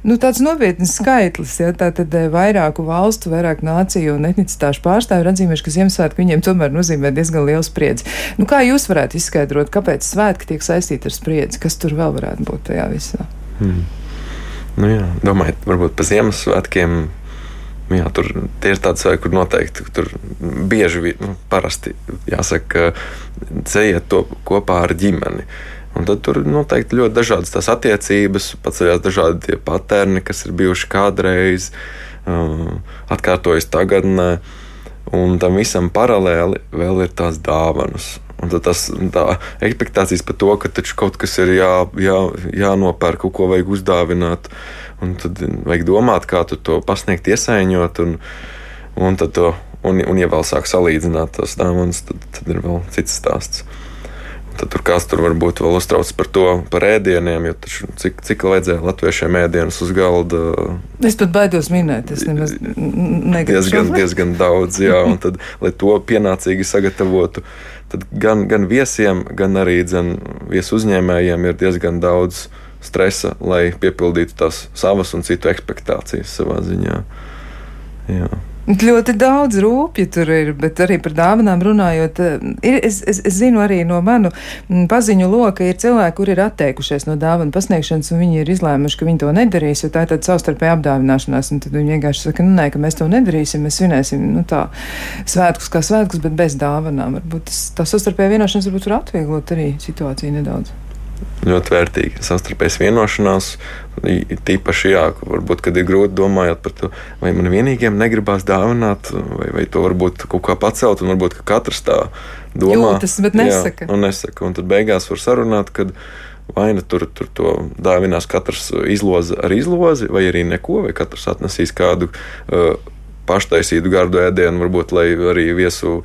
nu, tāds nopietns skaitlis. Ja, tā tad vairāku valstu, vairāk nāciju un etnicitāšu pārstāvi ir atzīmējuši, ka Ziemassvētki viņiem tomēr nozīmē diezgan lielu spriedzi. Nu, kā jūs varētu izskaidrot, kāpēc svētki svētki tiek saistīti ar spriedzi. Kas tur vēl varētu būt tajā visā? Hmm. Nu jā, domājiet, varbūt pa Ziemassvētkiem. Jā, tur ir tāds veids, kur noteikti tur bieži nu, parasti jāsaka, ceļiet to kopā ar ģimeni. Un tad tur noteikti ļoti dažādas tās attiecības, paceļās dažādi paterni, kas ir bijuši kādreiz, uh, atkārtojas tagadnē. Un tam visam paralēli vēl ir tās dāvanas. Un tad tas expectācijas par to, ka kaut kas ir jā, jā, jānopērk, kaut ko vajag uzdāvināt. Un tad vajag domāt, kā to pasniegt, iesaiņot. Un, un, to, un, un ja vēl sāk salīdzināt tos dāvanas, tad, tad ir vēl cits stāsts. Tad tur kāds tur varbūt vēl uztraucas par to, par ēdieniem, jo taču, cik, cik vajadzēja latviešiem ēdienus uz galda. Es pat baidos minēt, es nemaz negribu. Diezgan, diezgan daudz, jā, un tad, lai to pienācīgi sagatavotu, tad gan, gan viesiem, gan arī dzen, viesu uzņēmējiem ir diezgan daudz stresa, lai piepildītu tās savas un citu expectācijas savā ziņā. Jā. Ļoti daudz rūpju tur ir, bet arī par dāvanām runājot, eh, ir, es, es, es zinu arī no manu mm, paziņu loka, ir cilvēki, kuri ir atteikušies no dāvanu pasniegšanas, un viņi ir izlēmuši, ka viņi to nedarīs, jo tā ir tāda savstarpēja apdāvināšanās, tad viņi vienkārši saka, nu nē, ka mēs to nedarīsim, mēs svinēsim, nu tā, svētkus kā svētkus, bet bez dāvanām. Varbūt tas, tā savstarpēja vienošanās varbūt var atvieglot arī situāciju nedaudz ļoti vērtīga savstarpējas vienošanās. Tīpaši, jā, varbūt, kad ir grūti domājot par to, vai man vienīgiem negribās dāvināt, vai, vai to varbūt kaut kā pacelt, un varbūt ka katrs tā domā. Jūtas, bet nesaka. Jā, un nesaka. Un tad beigās var sarunāt, kad vai nu tur, tur to dāvinās katrs izlozi ar izlozi, vai arī neko, vai katrs atnesīs kādu uh, paštaisītu gardu ēdienu, varbūt, lai arī viesu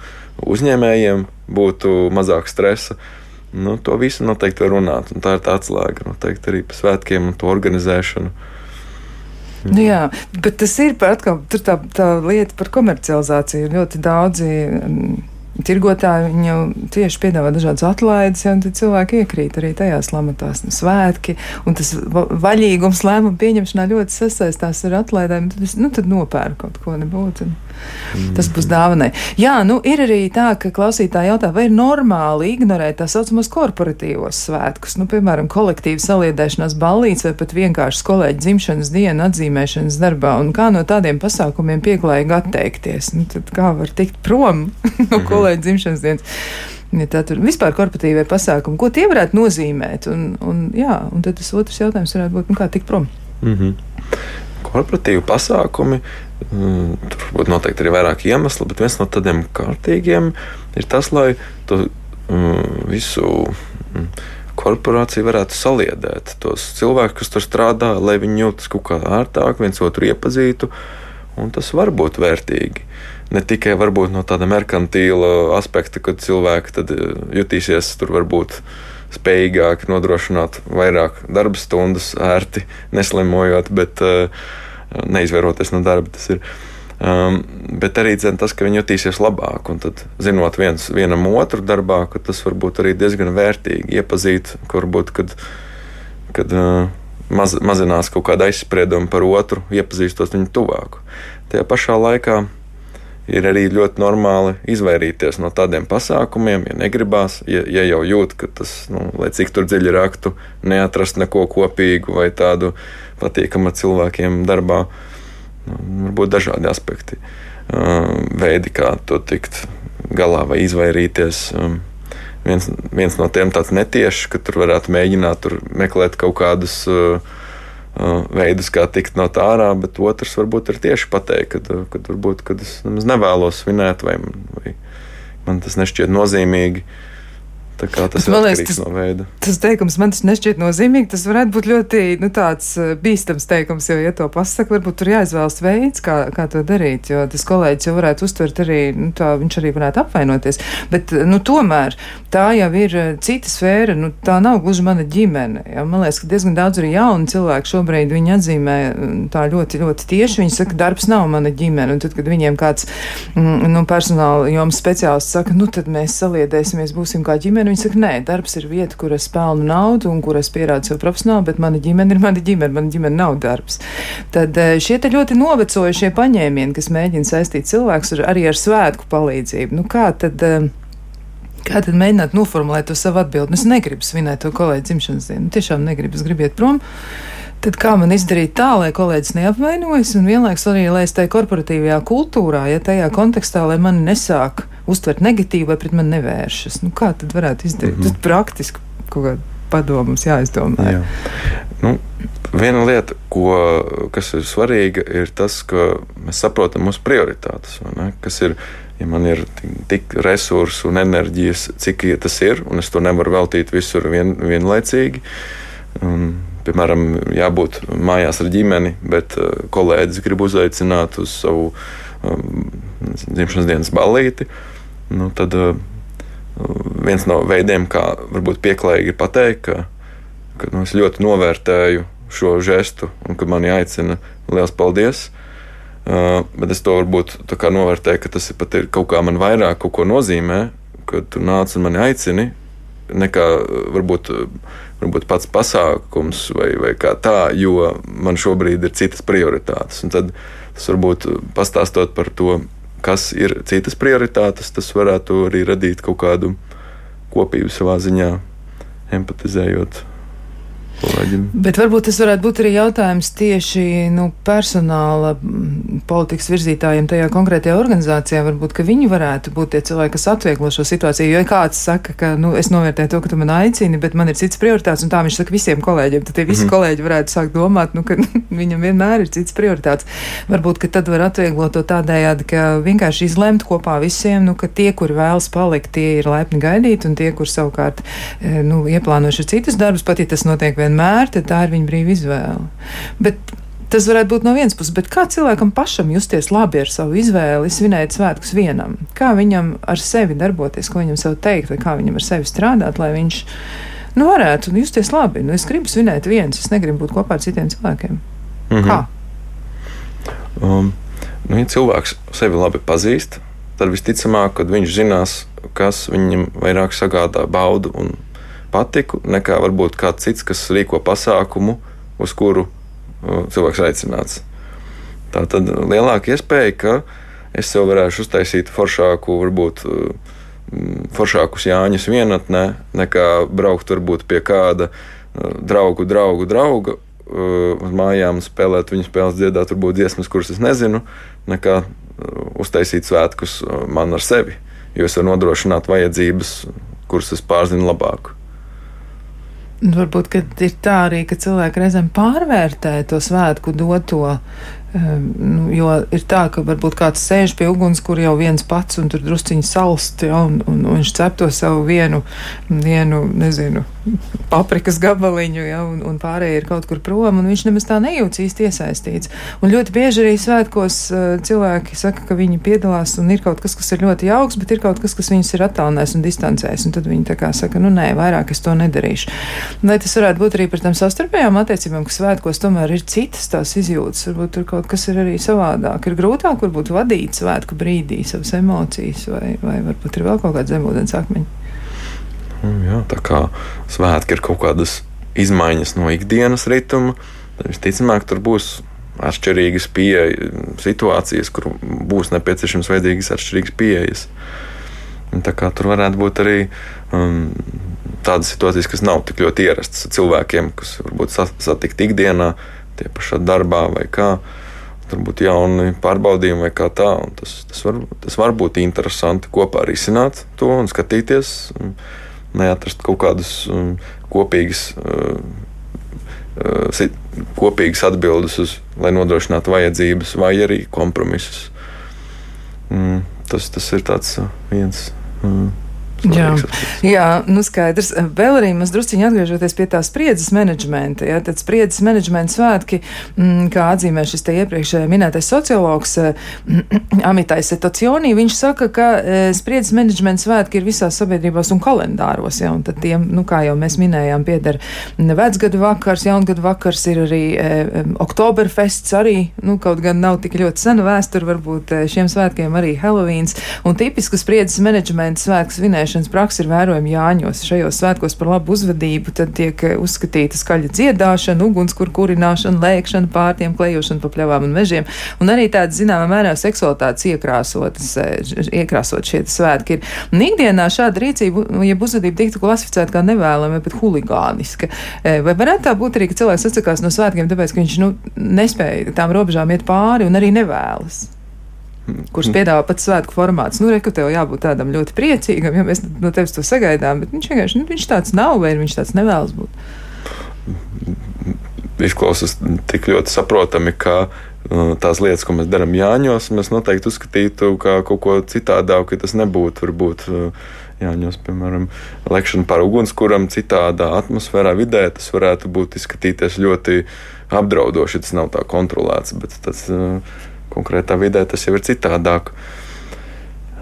uzņēmējiem būtu mazāk stresa. Uh, Nu, to visu noteikti var runāt. Tā ir tā atslēga noteikti arī par svētkiem un to organizēšanu. Nu jā, bet tas ir par atkal tā, tā lieta par komercializāciju. Ļoti daudzi mm, tirgotāji jau tieši piedāvā dažādas atlaides, ja, un cilvēki iekrīt arī tajās lamatās nu, svētki, un tas vaļīgums lēmumu pieņemšanā ļoti sasaistās ar atlaidēm, tad es nu, tad nopērku kaut ko nebūtu. Mm. Tas būs dāvanai. Jā, nu ir arī tā, ka klausītāji jautā, vai ir normāli ignorēt tā saucamos korporatīvos svētkus, nu, piemēram, kolektīvu saliedēšanās ballītes vai pat vienkārši kolēģi dzimšanas dienu atzīmēšanas darbā, un kā no tādiem pasākumiem pieklājīgi atteikties. Nu, tad kā var tikt prom no mhm. kolēģi dzimšanas dienas? Ja tā tur vispār korporatīvie pasākumi, ko tie varētu nozīmēt? Un, un, jā, un tad tas otrs jautājums varētu būt, nu, kā tikt prom? Mm -hmm. Korporatīvi pasākumi Mm, tur varbūt noteikti arī vairāk iemeslu, bet viens no tādiem kārtīgiem ir tas, lai to mm, visu mm, korporāciju varētu saliedēt. Tos cilvēkus, kas tur strādā, lai viņi jūtas kaut kā ērtāk, viens otru iepazītu. un tas var būt vērtīgi. Ne tikai no tāda merkantīla aspekta, kad cilvēki eh, jutīsies tur varbūt spējīgāki nodrošināt vairāk darba stundas, ērti neslimojot, bet uh, neizvēroties no darba. Tas ir. Um, bet arī dzen, tas, ka viņi jutīsies labāk, un tad, zinot viens, vienam otru darbā, tas var būt arī diezgan vērtīgi iepazīt, ka varbūt, kad, kad uh, maz, mazinās kaut kāda aizsprieduma par otru, iepazīstot viņu tuvāk. Tajā pašā laikā ir arī ļoti normāli izvairīties no tādiem pasākumiem, ja negribās, ja, ja jau jūt, ka tas, nu, lai cik tur dziļi raktu, neatrast neko kopīgu vai tādu patīkamu cilvēkiem darbā. Nu, varbūt dažādi aspekti, veidi, kā to tikt galā vai izvairīties. Viens, viens no tiem tāds netiešs, ka tur varētu mēģināt tur meklēt kaut kādus uh, veidus, kā tikt no tā ārā, bet otrs varbūt ir tieši pateikt, ka, kad varbūt kad es nevēlos svinēt, vai, vai man tas nešķiet nozīmīgi. Tā kā tas man liekas, tas, no veida. Tas teikums man nešķiet nozīmīgi. Tas varētu būt ļoti nu, eh, bīstams teikums, jo, ja to pasaka, varbūt tur jāizvēlas veids, kā, kā to darīt. Jo tas kolēģis jau varētu uztvert arī, nu, tā viņš arī varētu apvainoties. Bet, nu, tomēr tā jau ir eh, cita sfēra, nu, tā nav gluži mana ģimene. Ja? Man liekas, ka diezgan daudz arī jauni cilvēki šobrīd viņi atzīmē mm, tā ļoti, ļoti tieši. Viņi saka, darbs nav mana ģimene. Un tad, kad viņiem kāds mm, nu, personāla jomas speciālists saka, nu, tad mēs saliedēsimies, būsim kā ģimene. Viņi saka, nē, darbs ir vieta, kur es pelnu naudu un kur es pierādu sev profesionāli, bet mana ģimene ir mana ģimene, mana ģimene nav darbs. Tad eh, šie te ļoti novecojušie paņēmieni, kas mēģina saistīt cilvēkus ar, arī ar svētku palīdzību, nu kā tad? Eh, kā tad mēģināt noformulēt to savu atbildi? Nu, es negribu svinēt to kolēģi dzimšanas dienu. Tiešām negribu, es gribu iet prom. Tad kā man izdarīt tā, lai kolēģis neapvainojas, un vienlaikus arī, lai es tajā korporatīvajā kultūrā, ja tajā kontekstā, lai mani nesāk uztvert negatīvi vai pret mani nevēršas. Nu, kā tad varētu izdarīt? Mm -hmm. Tad praktiski kaut kāda padoma mums jāizdomā. Jā. Nu, viena lieta, ko, kas ir svarīga, ir tas, ka mēs saprotam mūsu prioritātes. Kas ir, ja man ir tik resursu un enerģijas, cik tas ir, un es to nevaru veltīt visur vien, vienlaicīgi. Un, piemēram, jābūt mājās ar ģimeni, bet uh, kolēģis grib uzaicināt uz savu um, dzimšanas dienas ballīti, nu, tad uh, viens no veidiem, kā varbūt pieklājīgi ir pateikt, ka, ka nu, es ļoti novērtēju šo žestu un ka mani aicina liels paldies. Uh, bet es to varbūt novērtēju, ka tas ir pat ir kaut kā man vairāk kaut ko nozīmē, ka tu nāc un mani aicini, nekā varbūt. Uh, varbūt pats pasākums vai, vai kā tā, jo man šobrīd ir citas prioritātes. Un tad tas varbūt pastāstot par to, kas ir citas prioritātes, tas varētu arī radīt kaut kādu kopību savā ziņā, empatizējot kolēģim. Bet varbūt tas varētu būt arī jautājums tieši nu, personāla politikas virzītājiem tajā konkrētajā organizācijā. Varbūt viņi varētu būt tie cilvēki, kas atvieglo šo situāciju. Jo ja kāds saka, ka nu, es novērtēju to, ka tu man aicini, bet man ir cits prioritātes, un tā viņš saka visiem kolēģiem, tad tie visi mm -hmm. kolēģi varētu sākt domāt, nu, ka viņam vienmēr ir cits prioritātes. Varbūt tad var atvieglot to tādējādi, ka vienkārši izlemt kopā visiem, nu, ka tie, kuri vēlas palikt, tie ir laipni gaidīti, un tie, kur savukārt e, nu, ieplānojuši citus darbus, pat ja tas notiek vienmēr, tad tā ir viņa brīva izvēle. Bet Tas varētu būt no vienas puses, bet kā cilvēkam pašam justies labi ar savu izvēli, svinēt svētkus vienam? Kā viņam ar sevi darboties, ko viņam sev teikt, vai kā viņam ar sevi strādāt, lai viņš nu, varētu justies labi? Nu, es gribu svinēt viens, es negribu būt kopā ar citiem cilvēkiem. Mm -hmm. Kā? Um, nu, ja cilvēks sevi labi pazīst, tad visticamāk, kad viņš zinās, kas viņam vairāk sagādā baudu un patiku, nekā varbūt kāds cits, kas rīko pasākumu, uz kuru uh, cilvēks aicināts. Tā tad lielāka iespēja, ka es sev varēšu uztaisīt foršāku, varbūt uh, foršākus Jāņus vienatnē, nekā braukt varbūt pie kāda uh, draugu, draugu, drauga uz mājām, spēlēt viņu spēles, dziedāt, varbūt dziesmas, kuras es nezinu, nekā uztaisīt svētkus man ar sevi. Jo es varu nodrošināt vajadzības, kuras es pārzinu labāk. Varbūt ir tā arī, ka cilvēki reizēm pārvērtē to svētku doto nu, jo ir tā, ka varbūt kāds sēž pie uguns, kur jau viens pats un tur drusciņi salst, ja, un, un, un viņš cep to savu vienu, vienu nezinu, paprikas gabaliņu, ja, un, un pārējie ir kaut kur prom, un viņš nemaz tā nejūtas īsti iesaistīts. Un ļoti bieži arī svētkos uh, cilvēki saka, ka viņi piedalās un ir kaut kas, kas ir ļoti jauks, bet ir kaut kas, kas viņus ir attālinājis un distancējis, un tad viņi tā kā saka, nu nē, vairāk es to nedarīšu. Vai tas varētu būt arī par tām sastarpējām attiecībām, ka svētkos tomēr ir citas tās izjūtas, varbūt tur kaut kas ir arī savādāk. Ir grūtāk varbūt vadīt svētku brīdī savas emocijas, vai, vai varbūt ir vēl kaut kāda zemūdens akmeņa. Mm, jā, tā kā svētki ir kaut kādas izmaiņas no ikdienas rituma, tad visticamāk tur būs atšķirīgas pieejas, situācijas, kur būs nepieciešams vajadzīgas atšķirīgas pieejas. Tā kā tur varētu būt arī um, tādas situācijas, kas nav tik ļoti ierastas cilvēkiem, kas varbūt satikt ikdienā, tie pašā darbā vai kā. Tur būtu jauni pārbaudījumi vai kā tā. Tas, tas, var, tas var būt interesanti kopā risināt to un skatīties, neatrast kaut kādas um, kopīgas, uh, uh, kopīgas atbildes, uz, lai nodrošinātu vajadzības vai arī kompromisus. Mm, tas, tas ir uh, viens. Mm. Jā, jā, nu skaidrs. Vēl arī mēs drusciņi atgriežoties pie tā spriedzes menedžmenta. Ja, tad spriedzes menedžmenta svētki, mm, kā atzīmē šis te iepriekš minētais sociologs mm, Amitais Etocionī, viņš saka, ka e, spriedzes menedžmenta svētki ir visās sabiedrībās un kalendāros. Ja, un tad tiem, nu kā jau mēs minējām, pieder vecgadu vakars, jaungadu vakars, ir arī e, oktoberfests arī, nu kaut gan nav tik ļoti sena vēsture, varbūt e, šiem svētkiem arī Helovīns. Un tipisks spriedzes menedžmenta svētks vinēšana dziedāšanas praksa ir vērojama Jāņos. Šajos svētkos par labu uzvedību tad tiek eh, uzskatīta skaļa dziedāšana, ugunskur kurināšana, lēkšana, pārtiem, klejošana pa pļavām un mežiem. Un arī tāda, zināmā mērā, seksualitātes iekrāsotas, eh, iekrāsot šie svētki ir. Un ikdienā šāda rīcība, ja uzvedība tiktu klasificēta kā nevēlama, bet huligāniska. Eh, vai varētu tā būt arī, ka cilvēks atsakās no svētkiem, tāpēc, ka viņš nu, nespēja tām robežām iet pāri un arī nevēlas? Kurš piedāvā pats svētku formāts. Nu, reku tev jābūt tādam ļoti priecīgam, ja mēs no tevis to sagaidām, bet viņš vienkārši, nu, viņš tāds nav, vai viņš tāds nevēlas būt. Izklausās tik ļoti saprotami, ka uh, tās lietas, ko mēs darām Jāņos, mēs noteikti uzskatītu kā kaut ko citādāku, ka tas nebūtu varbūt. Uh, Jāņos, piemēram, lekšana par ugunskuram, citādā atmosfērā, vidē, tas varētu būt izskatīties ļoti apdraudoši. Tas nav tā kontrolēts, bet tas uh, konkrētā vidē tas jau ir citādāk.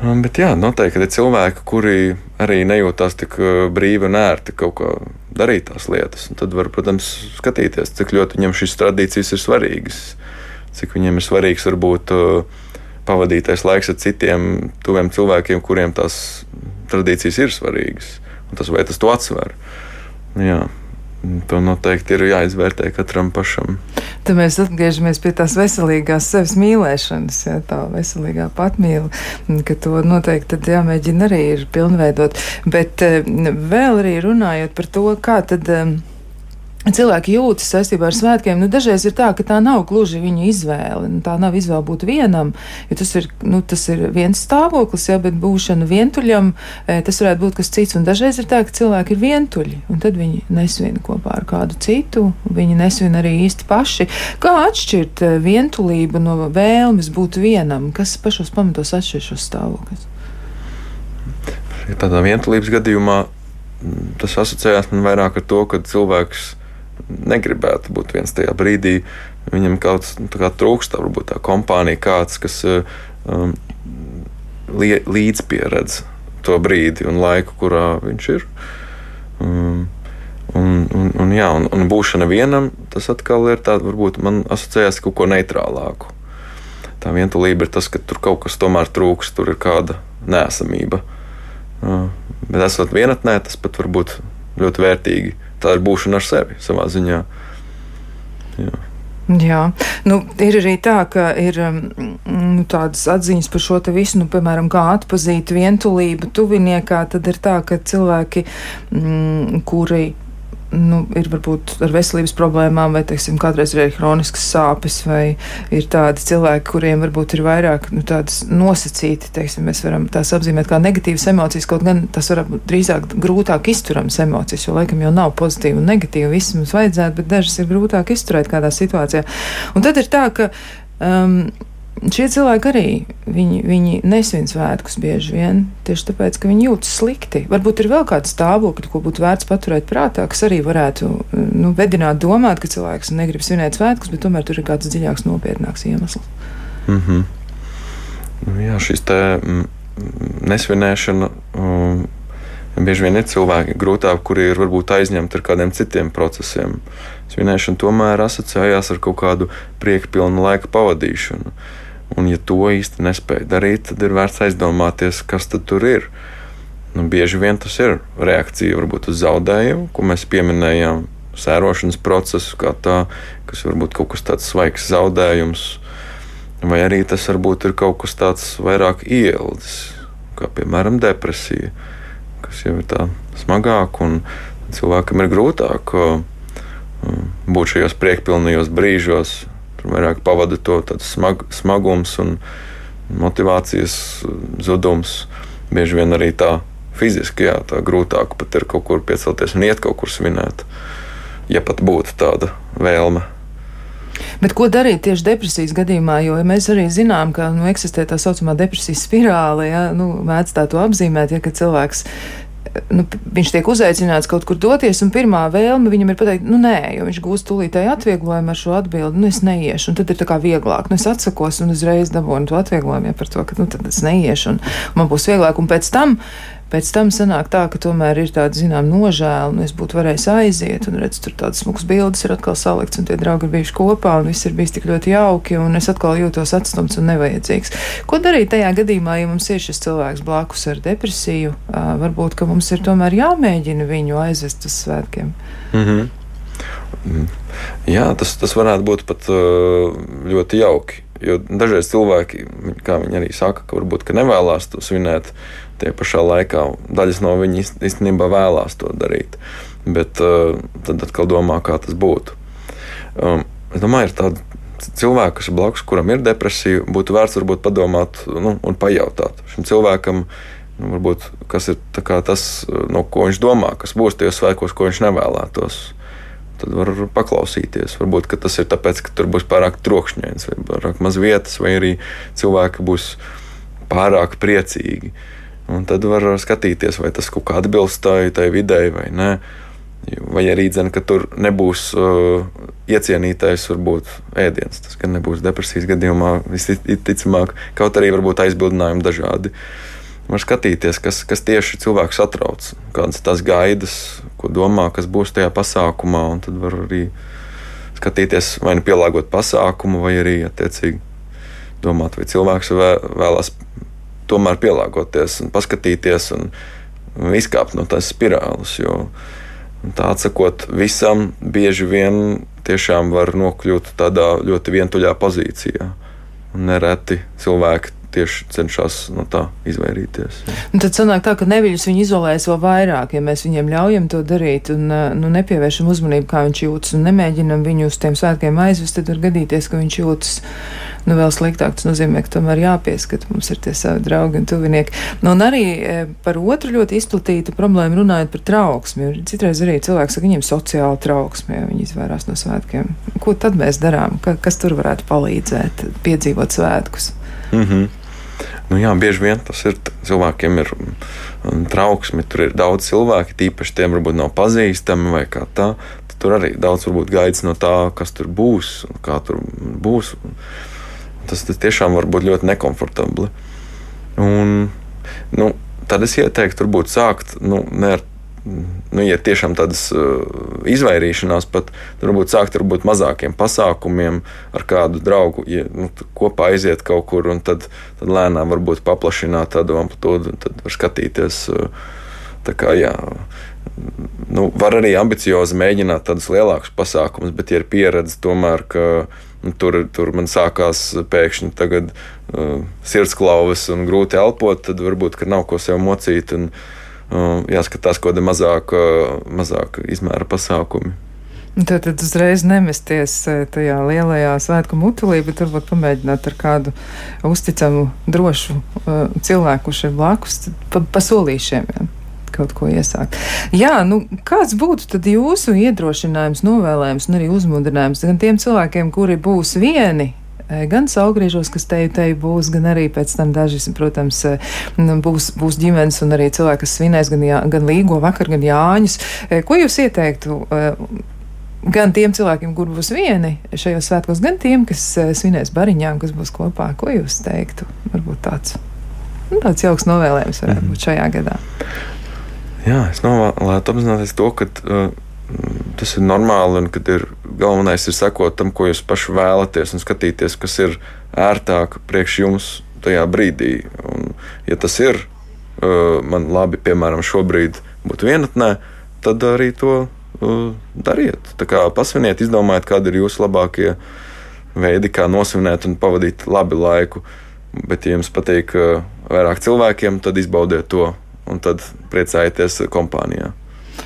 Bet jā, noteikti ir cilvēki, kuri arī nejūtās tik uh, brīvi un ērti kaut kā darīt tās lietas. Un tad var, protams, skatīties, cik ļoti viņam šīs tradīcijas ir svarīgas, cik viņiem ir svarīgs varbūt uh, pavadītais laiks ar citiem tuviem cilvēkiem, kuriem tās tradīcijas ir svarīgas. Un tas vai tas to atsver. Jā. To noteikti ir jāizvērtē katram pašam. Tad mēs atgriežamies pie tās veselīgās sevis mīlēšanas, ja, tā veselīgā patmīla, ka to noteikti tad jāmēģina arī ir pilnveidot. Bet eh, vēl arī runājot par to, kā tad. Um, cilvēki jūtas saistībā ar svētkiem, nu, dažreiz ir tā, ka tā nav gluži viņa izvēle. Nu, tā nav izvēle būt vienam, jo tas ir, nu, tas ir viens stāvoklis, jā, bet būšana vientuļam, e, tas varētu būt kas cits. Un dažreiz ir tā, ka cilvēki ir vientuļi, un tad viņi nesvin kopā ar kādu citu, viņi nesvin arī īsti paši. Kā atšķirt e, vientulību no vēlmes būt vienam? Kas pašos pamatos atšķir šos stāvokļus? Tādā vientulības gadījumā tas asociējās man vairāk ar to, ka cilvēks negribētu būt viens tajā brīdī. Viņam kaut kā trūkst, varbūt tā kompānija kāds, kas eh, um, līdzpieredz to brīdi un laiku, kurā viņš ir. Um, un, un, un, jā, un, un būšana vienam, tas atkal ir tāds, varbūt man asociējās ar kaut ko neitrālāku. Tā vientulība ir tas, ka tur kaut kas tomēr trūks, tur ir kāda nēsamība. Uh, bet esot vienatnē, tas pat var būt ļoti vērtīgi tā ir būšana ar sevi savā ziņā. Jā. Jā, nu, ir arī tā, ka ir um, nu, tādas atziņas par šo visu, nu, piemēram, kā atpazīt vientulību tuviniekā. Tad ir tā, ka cilvēki, mm, kuri nu, ir varbūt ar veselības problēmām, vai teiksim, kādreiz ir arī chroniskas sāpes, vai ir tādi cilvēki, kuriem varbūt ir vairāk nu, tādas nosacīti, teiksim, mēs varam tās apzīmēt kā negatīvas emocijas, kaut gan tas var drīzāk grūtāk izturams emocijas, jo laikam jau nav pozitīva un negatīva. Viss mums vajadzētu, bet dažas ir grūtāk izturēt kādā situācijā. Un tad ir tā, ka Um, Šie cilvēki arī viņi, viņi nesvin svētkus bieži vien tieši tāpēc, ka viņi jūtas slikti. Varbūt ir vēl kāds stāvokļi, ko būtu vērts paturēt prātā, kas arī varētu nu, vedināt domāt, ka cilvēks negrib svinēt svētkus, bet tomēr tur ir kāds dziļāks, nopietnāks iemesls. Mm -hmm. Jā, šis te mm, nesvinēšana. Um, Bieži vien ir cilvēki grūtāk, kuri ir varbūt aizņemti ar kādiem citiem procesiem. Svinēšana tomēr asociējās ar kaut kādu priekpilnu laika pavadīšanu. Un, ja to īsti nespēj darīt, tad ir vērts aizdomāties, kas tur ir. Nu, bieži vien tas ir reakcija varbūt uz zaudējumu, ko mēs pieminējām, sērošanas procesu, kā tā, kas varbūt kaut kas tāds svaigs zaudējums, vai arī tas varbūt ir kaut kas tāds vairāk ieldes, kā piemēram depresija, kas jau ir tā smagāk un cilvēkam ir grūtāk uh, būt šajos priekpilnajos brīžos, Tur vairāk pavada to smag, smagums un motivācijas zudums. Bieži vien arī tā fiziski, jā, tā grūtāk pat ir kaut kur piecelties un iet kaut kur svinēt, ja pat būtu tāda vēlme. Bet ko darīt tieši depresijas gadījumā? Jo ja mēs arī zinām, ka nu, eksistē tā saucamā depresijas spirāle. Ja? Nu, mēdz tā to apzīmēt, ja cilvēks nu, viņš tiek uzaicināts kaut kur doties, un pirmā vēlme viņam ir pateikt, nu nē, jo viņš gūst tūlītēji atvieglojumu ar šo atbildi, nu es neiešu, un tad ir tā kā vieglāk, nu es atsakos un uzreiz dabūnu to atvieglojumu ja, par to, ka, nu tad es neiešu, un man būs vieglāk, un pēc tam Pēc tam sanāk tā, ka tomēr ir tāda, zinām, nožēla, un es būtu varējis aiziet, un redz, tur tādas smukas bildes ir atkal salikts, un tie draugi ir bijuši kopā, un viss ir bijis tik ļoti jauki, un es atkal jūtos atstumts un nevajadzīgs. Ko darīt tajā gadījumā, ja mums ir šis cilvēks blakus ar depresiju? Varbūt, ka mums ir tomēr jāmēģina viņu aizvest uz svētkiem. Mm -hmm. Jā, tas, tas varētu būt pat ļoti jauki. Jo dažreiz cilvēki, kā viņi arī saka, ka varbūt ka nevēlas to svinēt, Tie pašā laikā daļas no viņiem īstenībā vēlās to darīt. Bet uh, tad atkal domā, kā tas būtu. Um, es domāju, ir tādi cilvēki, kas ir blakus, kuram ir depresija, būtu vērts varbūt padomāt nu, un pajautāt šim cilvēkam, nu, varbūt, kas ir tas, no ko viņš domā, kas būs tajos svētkos, ko viņš nevēlētos. Tad var paklausīties. Varbūt tas ir tāpēc, ka tur būs pārāk trokšņains, vai pārāk maz vietas, vai arī cilvēki būs pārāk priecīgi. Uh, Un tad var skatīties, vai tas kaut kā atbilst tai, tai videi vai nē. Vai arī dzene, ka tur nebūs uh, iecienītais, varbūt ēdiens. Tas gan nebūs depresijas gadījumā, visticamāk, kaut arī varbūt aizbildinājumi dažādi. Var skatīties, kas, kas tieši cilvēku satrauc, kādas tās gaidas, ko domā, kas būs tajā pasākumā, tad var arī skatīties, vai nu pielāgot pasākumu, vai arī attiecīgi domāt, vai cilvēks vēlās tomēr pielāgoties un paskatīties un izkāpt no tās spirāles. Jo tā atsakot visam, bieži vien tiešām var nokļūt tādā ļoti vientuļā pozīcijā. Nereti cilvēki tieši cenšas no tā izvairīties. Un tad sanāk tā, ka neviļus viņi izolēs vēl vairāk, ja mēs viņiem ļaujam to darīt un nu, nepievēršam uzmanību, kā viņš jūtas un nemēģinam viņu uz tiem svētkiem aizvest, tad var gadīties, ka viņš jūtas nu, vēl sliktāk. Tas nozīmē, ka tomēr jāpieskat mums ir tie savi draugi un tuvinieki. Nu, un arī e, par otru ļoti izplatītu problēmu runājot par trauksmi. Citreiz arī cilvēks saka, viņiem sociāla trauksme, ja viņi izvairās no svētkiem. Ko tad mēs darām? Ka, kas tur varētu palīdzēt piedzīvot svētkus? Mm -hmm. Nu, jā, bieži vien tas ir cilvēkiem ir trauksme. Tur ir daudz cilvēku, tīpaši tiem varbūt nav pazīstami vai kā tā. Tur arī daudz varbūt gaidas no tā, kas tur būs, kā tur būs. Tas, tas tiešām var būt ļoti nekomfortabli. Un, nu, tad es ieteiktu, varbūt sākt nu, ne ar nu, ja tiešām tādas uh, izvairīšanās, pat varbūt sākt ar mazākiem pasākumiem, ar kādu draugu, ja nu, kopā aiziet kaut kur un tad, tad lēnām varbūt paplašināt tādu amplitūdu, tad var skatīties. Uh, kā, jā, nu, var arī ambiciozi mēģināt tādus lielākus pasākumus, bet, ja ir pieredze tomēr, ka tur, tur man sākās pēkšņi tagad, uh, sirdsklauves un grūti elpot, tad varbūt nav ko sev mocīt. Un, uh, jāskatās, ko tāda mazāk, uh, mazāk izmēra pasākumi. Tad, tad uzreiz nemesties uh, tajā lielajā svētku mutulī, bet varbūt pamēģināt ar kādu uzticamu, drošu uh, cilvēku, kurš ir blakus, pa, pa solīšiem. Ja kaut ko iesākt. Jā, nu, kāds būtu tad jūsu iedrošinājums, novēlējums un arī uzmundrinājums gan tiem cilvēkiem, kuri būs vieni gan saugriežos, kas te, te būs, gan arī pēc tam daži, protams, būs, būs ģimenes un arī cilvēki, kas svinēs gan, jā, gan līgo vakar, gan jāņus. Ko jūs ieteiktu? Gan tiem cilvēkiem, kur būs vieni šajos svētkos, gan tiem, kas svinēs bariņām, kas būs kopā. Ko jūs teiktu? Varbūt tāds, nu, tāds jauks novēlējums varētu būt šajā gadā. Jā, es novēlētu apzināties to, ka uh, tas ir normāli un ka ir galvenais ir sekot tam, ko jūs paši vēlaties, un skatīties, kas ir ērtāk priekš jums tajā brīdī. Un, ja tas ir uh, man labi, piemēram, šobrīd būt vienatnē, tad arī to uh, dariet. Tā kā pasviniet, izdomājiet, kādi ir jūsu labākie veidi, kā nosvinēt un pavadīt labi laiku. Bet, ja jums patīk uh, vairāk cilvēkiem, tad izbaudiet to un tad priecājieties kompānijā.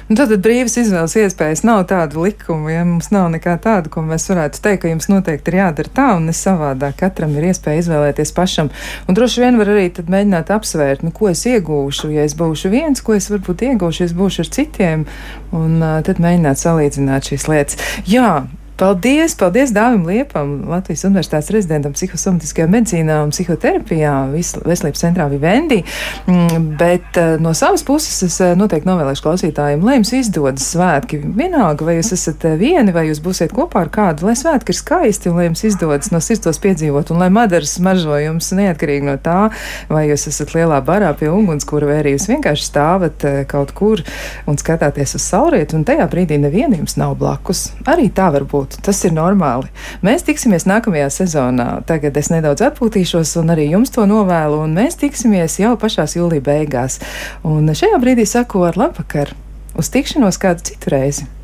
Nu, tad brīvas izvēles iespējas nav tādu likumu, ja mums nav nekā tāda, ko mēs varētu teikt, ka jums noteikti ir jādara tā un ne savādāk. Katram ir iespēja izvēlēties pašam. Un droši vien var arī mēģināt apsvērt, nu, ko es iegūšu, ja es būšu viens, ko es varbūt iegūšu, ja es būšu ar citiem, un uh, tad mēģināt salīdzināt šīs lietas. Jā, Paldies, paldies Dāvim Liepam, Latvijas Universitātes rezidentam psihosomatiskajā medicīnā un psihoterapijā, veselības centrā Vivendi. Mm, bet eh, no savas puses es eh, noteikti novēlēšu klausītājiem, lai jums izdodas svētki. Vienalga, vai jūs esat eh, vieni, vai jūs būsiet kopā ar kādu, lai svētki ir skaisti un lai jums izdodas no sirds tos piedzīvot, un lai madaras smaržo jums neatkarīgi no tā, vai jūs esat lielā barā pie ugunskura, vai arī jūs vienkārši stāvat kaut kur un skatāties uz saulrietu, un tajā brīdī nevienam nav blakus. Arī tā var būt atpūtu. Tas ir normāli. Mēs tiksimies nākamajā sezonā. Tagad es nedaudz atpūtīšos, un arī jums to novēlu, mēs tiksimies jau pašās jūlija beigās. Un šajā brīdī saku ar labvakar! Uz tikšanos kādu citu reizi!